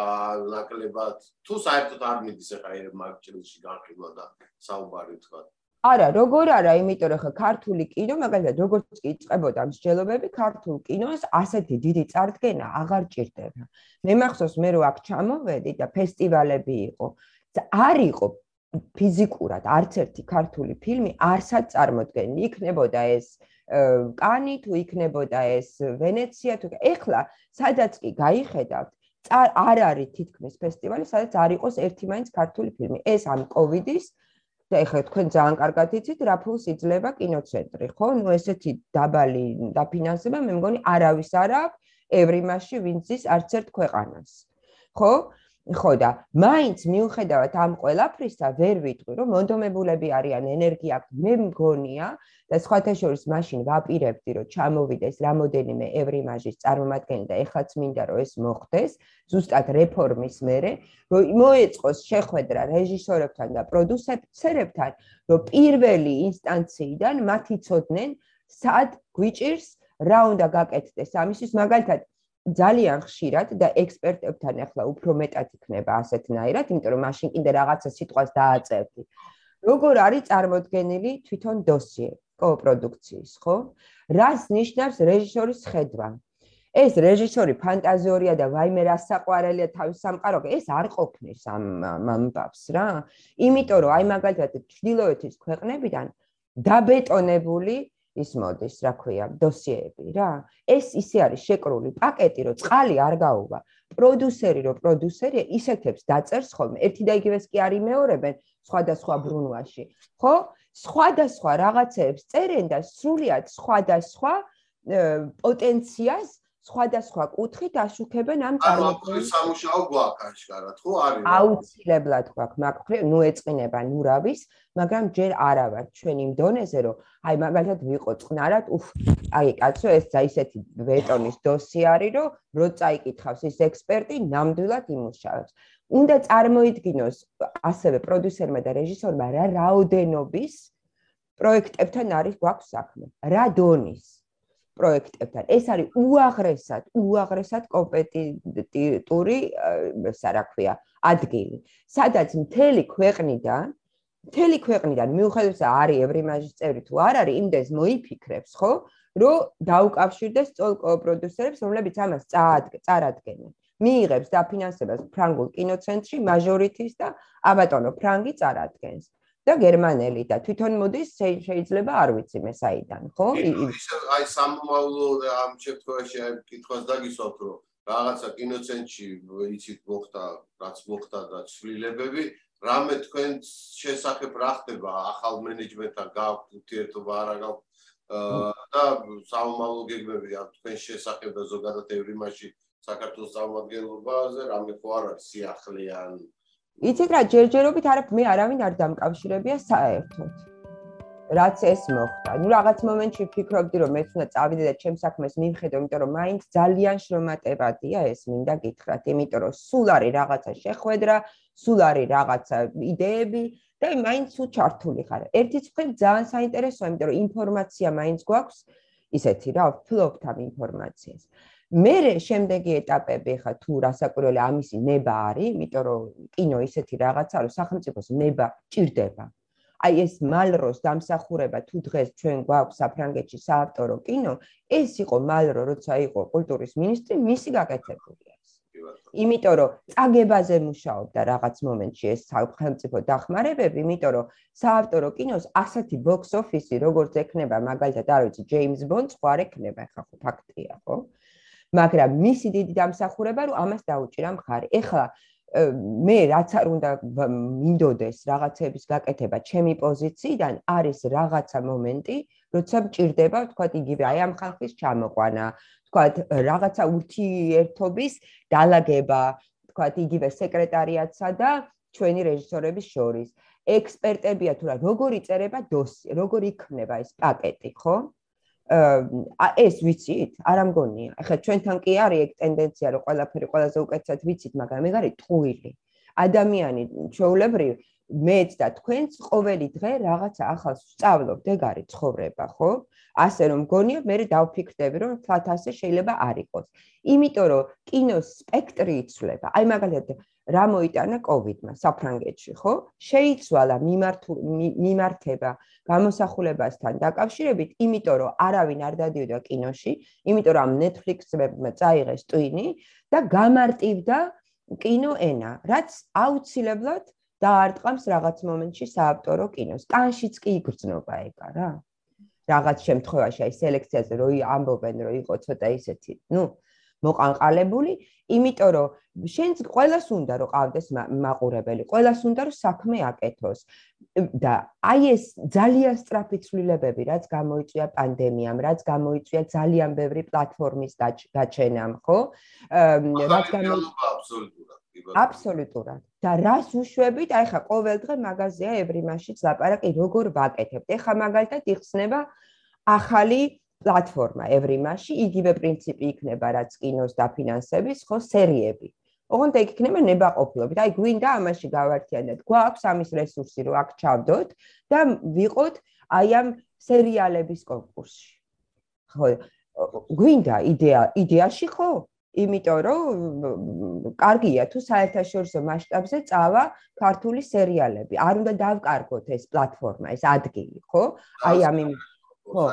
ნაკლებად თუ საერთოდ არ მიდის ახლა ერთ მარკეტინგში განხილვა და საუბარი თქვა. არა, როგორ არა, იმიტომ რომ ხა ქართული კინო, მაგალითად, როგორც კი იწყებოდა მსჯელობები, ქართულ კინოს ასეთი დიდი წარდგენა აღარ ჭირდება. მე მახსოვს მე რო აქ ჩამოვედი და ფესტივალები იყო. არ იყო ფიზიკურად არც ერთი ქართული ფილმი არსად წარმოდგენილი. იქნებოდა ეს კანი თუ იქნებოდა ეს ვენეცია თუ ეხლა სადაც კი გაიხედავთ არ არის თითქმის ფესტივალი სადაც არ იყოს ერთი მაინც ქართული ფილმი. ეს ამ კოვიდის და ეხლა თქვენ ძალიან კარგად იცით რა ფულს იძლევა კინოცენტრი ხო? ნუ ესეთი დაბალი დაფინანსება მე მგონი არავის არ აქვს. ევრიმაში ვინც ის არც ერთ ქვეყანას ხო ხო და მაინც მიუხედავად ამ ყველაფრისა ვერ ვიტყვი რომ მონდომებულები არიან ენერგია აქვს მე მგონია და სხვათა შორის მაშინ ვაპირებდი რომ ჩამოვიდეს რამოდენიმე ევრიმაჟის წარმომადგენელი და ეხლაც მინდა რომ ეს მოხდეს ზუსტად რეფორმის მერე რომ მოეწყოს შეხვედრა რეჟისორებთან და პროდიუსერებთან რომ პირველი ინსტანციიდან მათ იცოდნენ სად გვიჭირს რა უნდა გაკეთდეს ამისთვის მაგალითად ძალიან ხშირად და ექსპერტებთან ახლა უფრო მეტად იქნება ასეთნაირად, იმიტომ რომ მაშინ კიდე რაღაცა სიტყვას დააწერდი. როგორ არის წარმოქმნილი თვითონ დოსიე კოპროდუქციის, ხო? რას ნიშნავს რეჟისორის ხედვა? ეს რეჟისორი ფანტაზიორია და ვაიმე რა საყვარელია თავის სამყარო, ეს არ ყოფნის ამ ამბავს რა. იმიტომ რომ აი მაგალითად ჩდილოეთის ქვეყნებიდან დაბეტონებული ის მოდის, რა ქვია, დოსიეები რა. ეს ისე არის შეკრული პაკეტი, რომ წყალი არ გაუვა. პროდიუსერი რო პროდიუსერია, ისეთებს დაწერს ხოლმე. ერთი და იგივეს კი არ იმეორებენ სხვადასხვა ბრუნვაში. ხო? სხვადასხვა რაღაცეებს წერენ და სრულიად სხვადასხვა პოტენციას სხვადასხვა კუთხით აშუქებენ ამ წარმოქმნილ სამუშაო გვაქვს აშკარად, ხო არის? აუცილებლად გვაქვს, მაგრამ ნუ ეწყინება ნურავის, მაგრამ ჯერ არა ვარ ჩვენ იმ დონეზე, რომ აი მაგალითად ვიყო წყნარად, უფ, აი კაცო ეს ძა ისეთი ბეტონის დოსი არის, რომ რო წაიკითხავს ის ექსპერტი, ნამდვილად იმუშავებს. უნდა წარმოიდგინოს ასევე პროდიუსერმა და რეჟისორმა რა რაოდენობის პროექტებთან არის გვაქვს საქმე. რა დონის პროექტებთან. ეს არის უაღრესად, უაღრესად კომპეტიტური, ესა რა ქვია, ადგილი. სადაც მთელი ქვეყნიდან, მთელი ქვეყნიდან მიუხედავად არის ევრიმაჟის წევრი თუ არ არის, იმდეს მოიფიქრებს, ხო? რომ დაუკავშირდეს წოლ პროდიუსერებს, რომლებიც ამას წარადგენენ. მიიღებს დაფინანსებას ფრანგულ კინოცენტრში მაჟორიტის და აბატონო ფრანგი წარადგენს. და გერმანელი და თვითონ მოდის შეიძლება არ ვიცი მე საიდან ხო? აი სამომავლო ამ შემთხვევაში აი კითხვას დაგისვათ რომ რაღაცა კინოცენტრში იცით მოხდა რაც მოხდა და ცვლილებები რამე თქვენ შესახებ რა ხდება? ახალ მენეჯმენტთან გაქვთ ურთიერთობა არა გაქვთ და სამომავლო გეგმები ამ თქვენ შესახებ და ზოგადად ევრიმაში საქართველოს წარმომადგენლობაზე რამე ხო არ არის სიახლეან იცით რა ჯერჯერობით არა მე არავინ არ დამკავშირებია საერთოდ რაც ეს მოხდა. ნუ რაღაც მომენტში ვფიქრობდი რომ მეც უნდა წავიდე და ჩემს საქმეს მივხედო იმიტომ რომ მაინც ძალიან შრომატებადია ეს მინდა გითხრათ. იმიტომ რომ სულ არის რაღაცა შეხვედრა სულ არის რაღაცა იდეები და მაინც თუ ჩართული ხარ. ერთიც მხრივ ძალიან საინტერესოა იმიტომ რომ ინფორმაცია მაინც გვაქვს ისეთი რა ფლობთ ამ ინფორმაციას მე შემდეგი ეტაპები ხა თუ რასაკვირველი ამისი ნება არის, იმიტომ რომ კინო ისეთი რაღაცა რომ სახელმწიფოს ნება ჭირდება. აი ეს მალროს დამსახურება თუ დღეს ჩვენ გვაქვს საფრანგეთში საავტორო კინო, ეს იყო მალრო, როცა იყო კულტურის მინისტრი, მისი გაკეთებულია. იმიტომ რომ წაგებაზე მუშაობდა რაღაც მომენტში ეს სახელმწიფო დახმარებები, იმიტომ რომ საავტორო კინოს ასეთი box office-ი როგორც ექნება მაგალითად არ ვიცი ჯეიმს ბონდს არ ექნება ხა ხო ფაქტია ხო? მაგრამ მისი დიდი დამსახურება რომ ამას დაუჭირა მხარი. ეხლა მე რაც არ უნდა მინდოდეს რაღაცების გაკეთება ჩემი პოზიციიდან არის რაღაცა მომენტი, როცა მჭირდება, თქვა იგივე აი ამ ხალხის ჩამოყვანა, თქვა რაღაცა ურთიერთობის დალაგება, თქვა იგივე სეკრეტარიატსა და ჩვენი რეჟისორების შორის. ექსპერტებია თუ რა, როგორი წერება დოსი, როგორი იქნება ეს პაკეტი, ხო? ეს ვიცით? არ ამგონია. ახლა ჩვენთან კი არის ეგ ტენდენცია, რომ ყველაფერი ყველაზე უკეთესად ვიცით, მაგრამ ეგ არის ტყუილი. ადამიანი ჩვეულებრივ მეც და თქვენც ყოველი დღე რაღაცა ახალს ვსწავლობთ, ეგ არის ცხოვრება, ხო? ასე რომ მგონია, მე დავფიქრდები, რომ თვათ ასე შეიძლება არ იყოს. იმიტომ რომ კინოს სპექტრი იცვლება. აი მაგალითად რა მოიტანა კოვიდმა საფრანგეთში, ხო? შეიცვალა მიმართება გამოსახულებასთან დაკავშირებით, იმიტომ რომ არავინ არ დადიოდა კინოში, იმიტომ რომ Netflix-მა წაიღეს ტვინი და გამარტივდა კინოენა, რაც აუცილებლად დაარტყამს რაღაც მომენტში საავტორო კინოს. კანშიც კი იგრძნობა ეგა რა. რაღაც შემთხვევაში აი სელექციაზე რო ამბობენ რომ იყო ცოტა ისეთი, ну, მოყანყალებული, იმიტომ რომ შენც ყოველას უნდა რომ ყავდეს მაყურებელი, ყოველას უნდა რომ საქმე აკეთოს. და აი ეს ძალიან სწრაფი ცვლილებები, რაც გამოიწვია პანდემიამ, რაც გამოიწვია ძალიან ბევრი პლატფორმის გაჩენამ, ხო? რაც გამოიწვია აბსოლუტურად. აბსოლუტურად. და რას უშვებით? აი ხა ყოველ დღე მაღაზია ევრიმაშიც ლაპარაკი როგორ ვაკეთებთ. ეხა მაგალითად იხსნება ახალი პლატფორმა ევრიმაში იგივე პრინციპი იქნება რაც კინოს დაფინანსების ხო სერიები. ოღონდ ეგ იქნება ნებაყოფლობით აი გვინდა ამაში გავართიანოთ გვაქვს ამის რესურსი რომ აქ ჩავდოთ და ვიყოთ აი ამ სერიალების კონკურსში. ხო გვინდა იდეა იდეაში ხო? იმიტომ რომ კარგია თუ საერთაშორისო მასშტაბზე წავა ქართული სერიალები. არ უნდა დავკარგოთ ეს პლატფორმა ეს ადგილი ხო? აი ამ ხო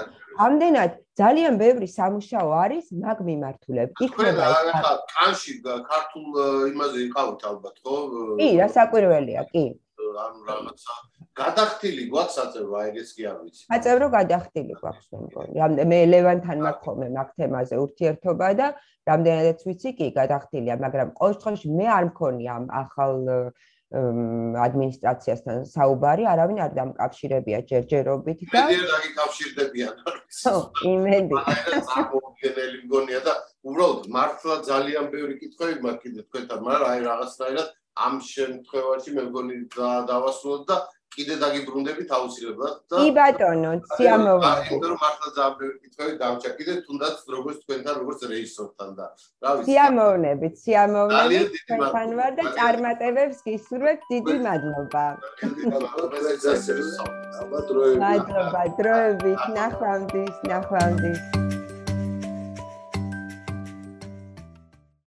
ამდენად ძალიან ბევრი სამუშაო არის მაგ მიმართულებით. იქნება ეს ხა კანში ქართულ იმაზე იყავით ალბათ, ხო? კი, რა საკვირველია, კი. ანუ რაღაცა გადახტილი გვაქვს საწევრო, ეგეც კი არ ვიცი. საწევრო გადახტილი გვაქვს მე მგონი. მე ლევანთან მაქვს ხოლმე მაგ თემაზე ურთიერთობა და რამდენადაც ვიცი, კი, გადახტილია, მაგრამ ყოველ შემთხვევაში მე არ მქონია ამ ახალ ადმინისტრაციასთან საუბარი, არავინ არ დამკავშირებია ჯერჯერობით და მე ვერ დაგიკავშირდებიან. ხო, იმედი. წარმოგიდგენელი მგონია და უბრალოდ მართლა ძალიან ბევრი კითხვები მაქვს კიდე თქვენთან, მაგრამ აი რაღაცნაირად ამ შემთხვევაში მე მგონი დავასრულოთ და კიდე დაგიბრუნდებით აუცილებლად და კი ბატონო, სიამოვნა. იმიტომ რომ მართლა ძალიან ბევრი კითხვები დამჭა კიდე თუნდაც როგორც თქვენთან როგორც რეჟისორთან და რა ვიცი. სიამოვნებით, სიამოვნებით თქვენთან ვარ და წარმატებებს გისურვებ დიდი მადლობა. ალბათ დროებით. მადლობა დროებით, ნახვამდის, ნახვამდის.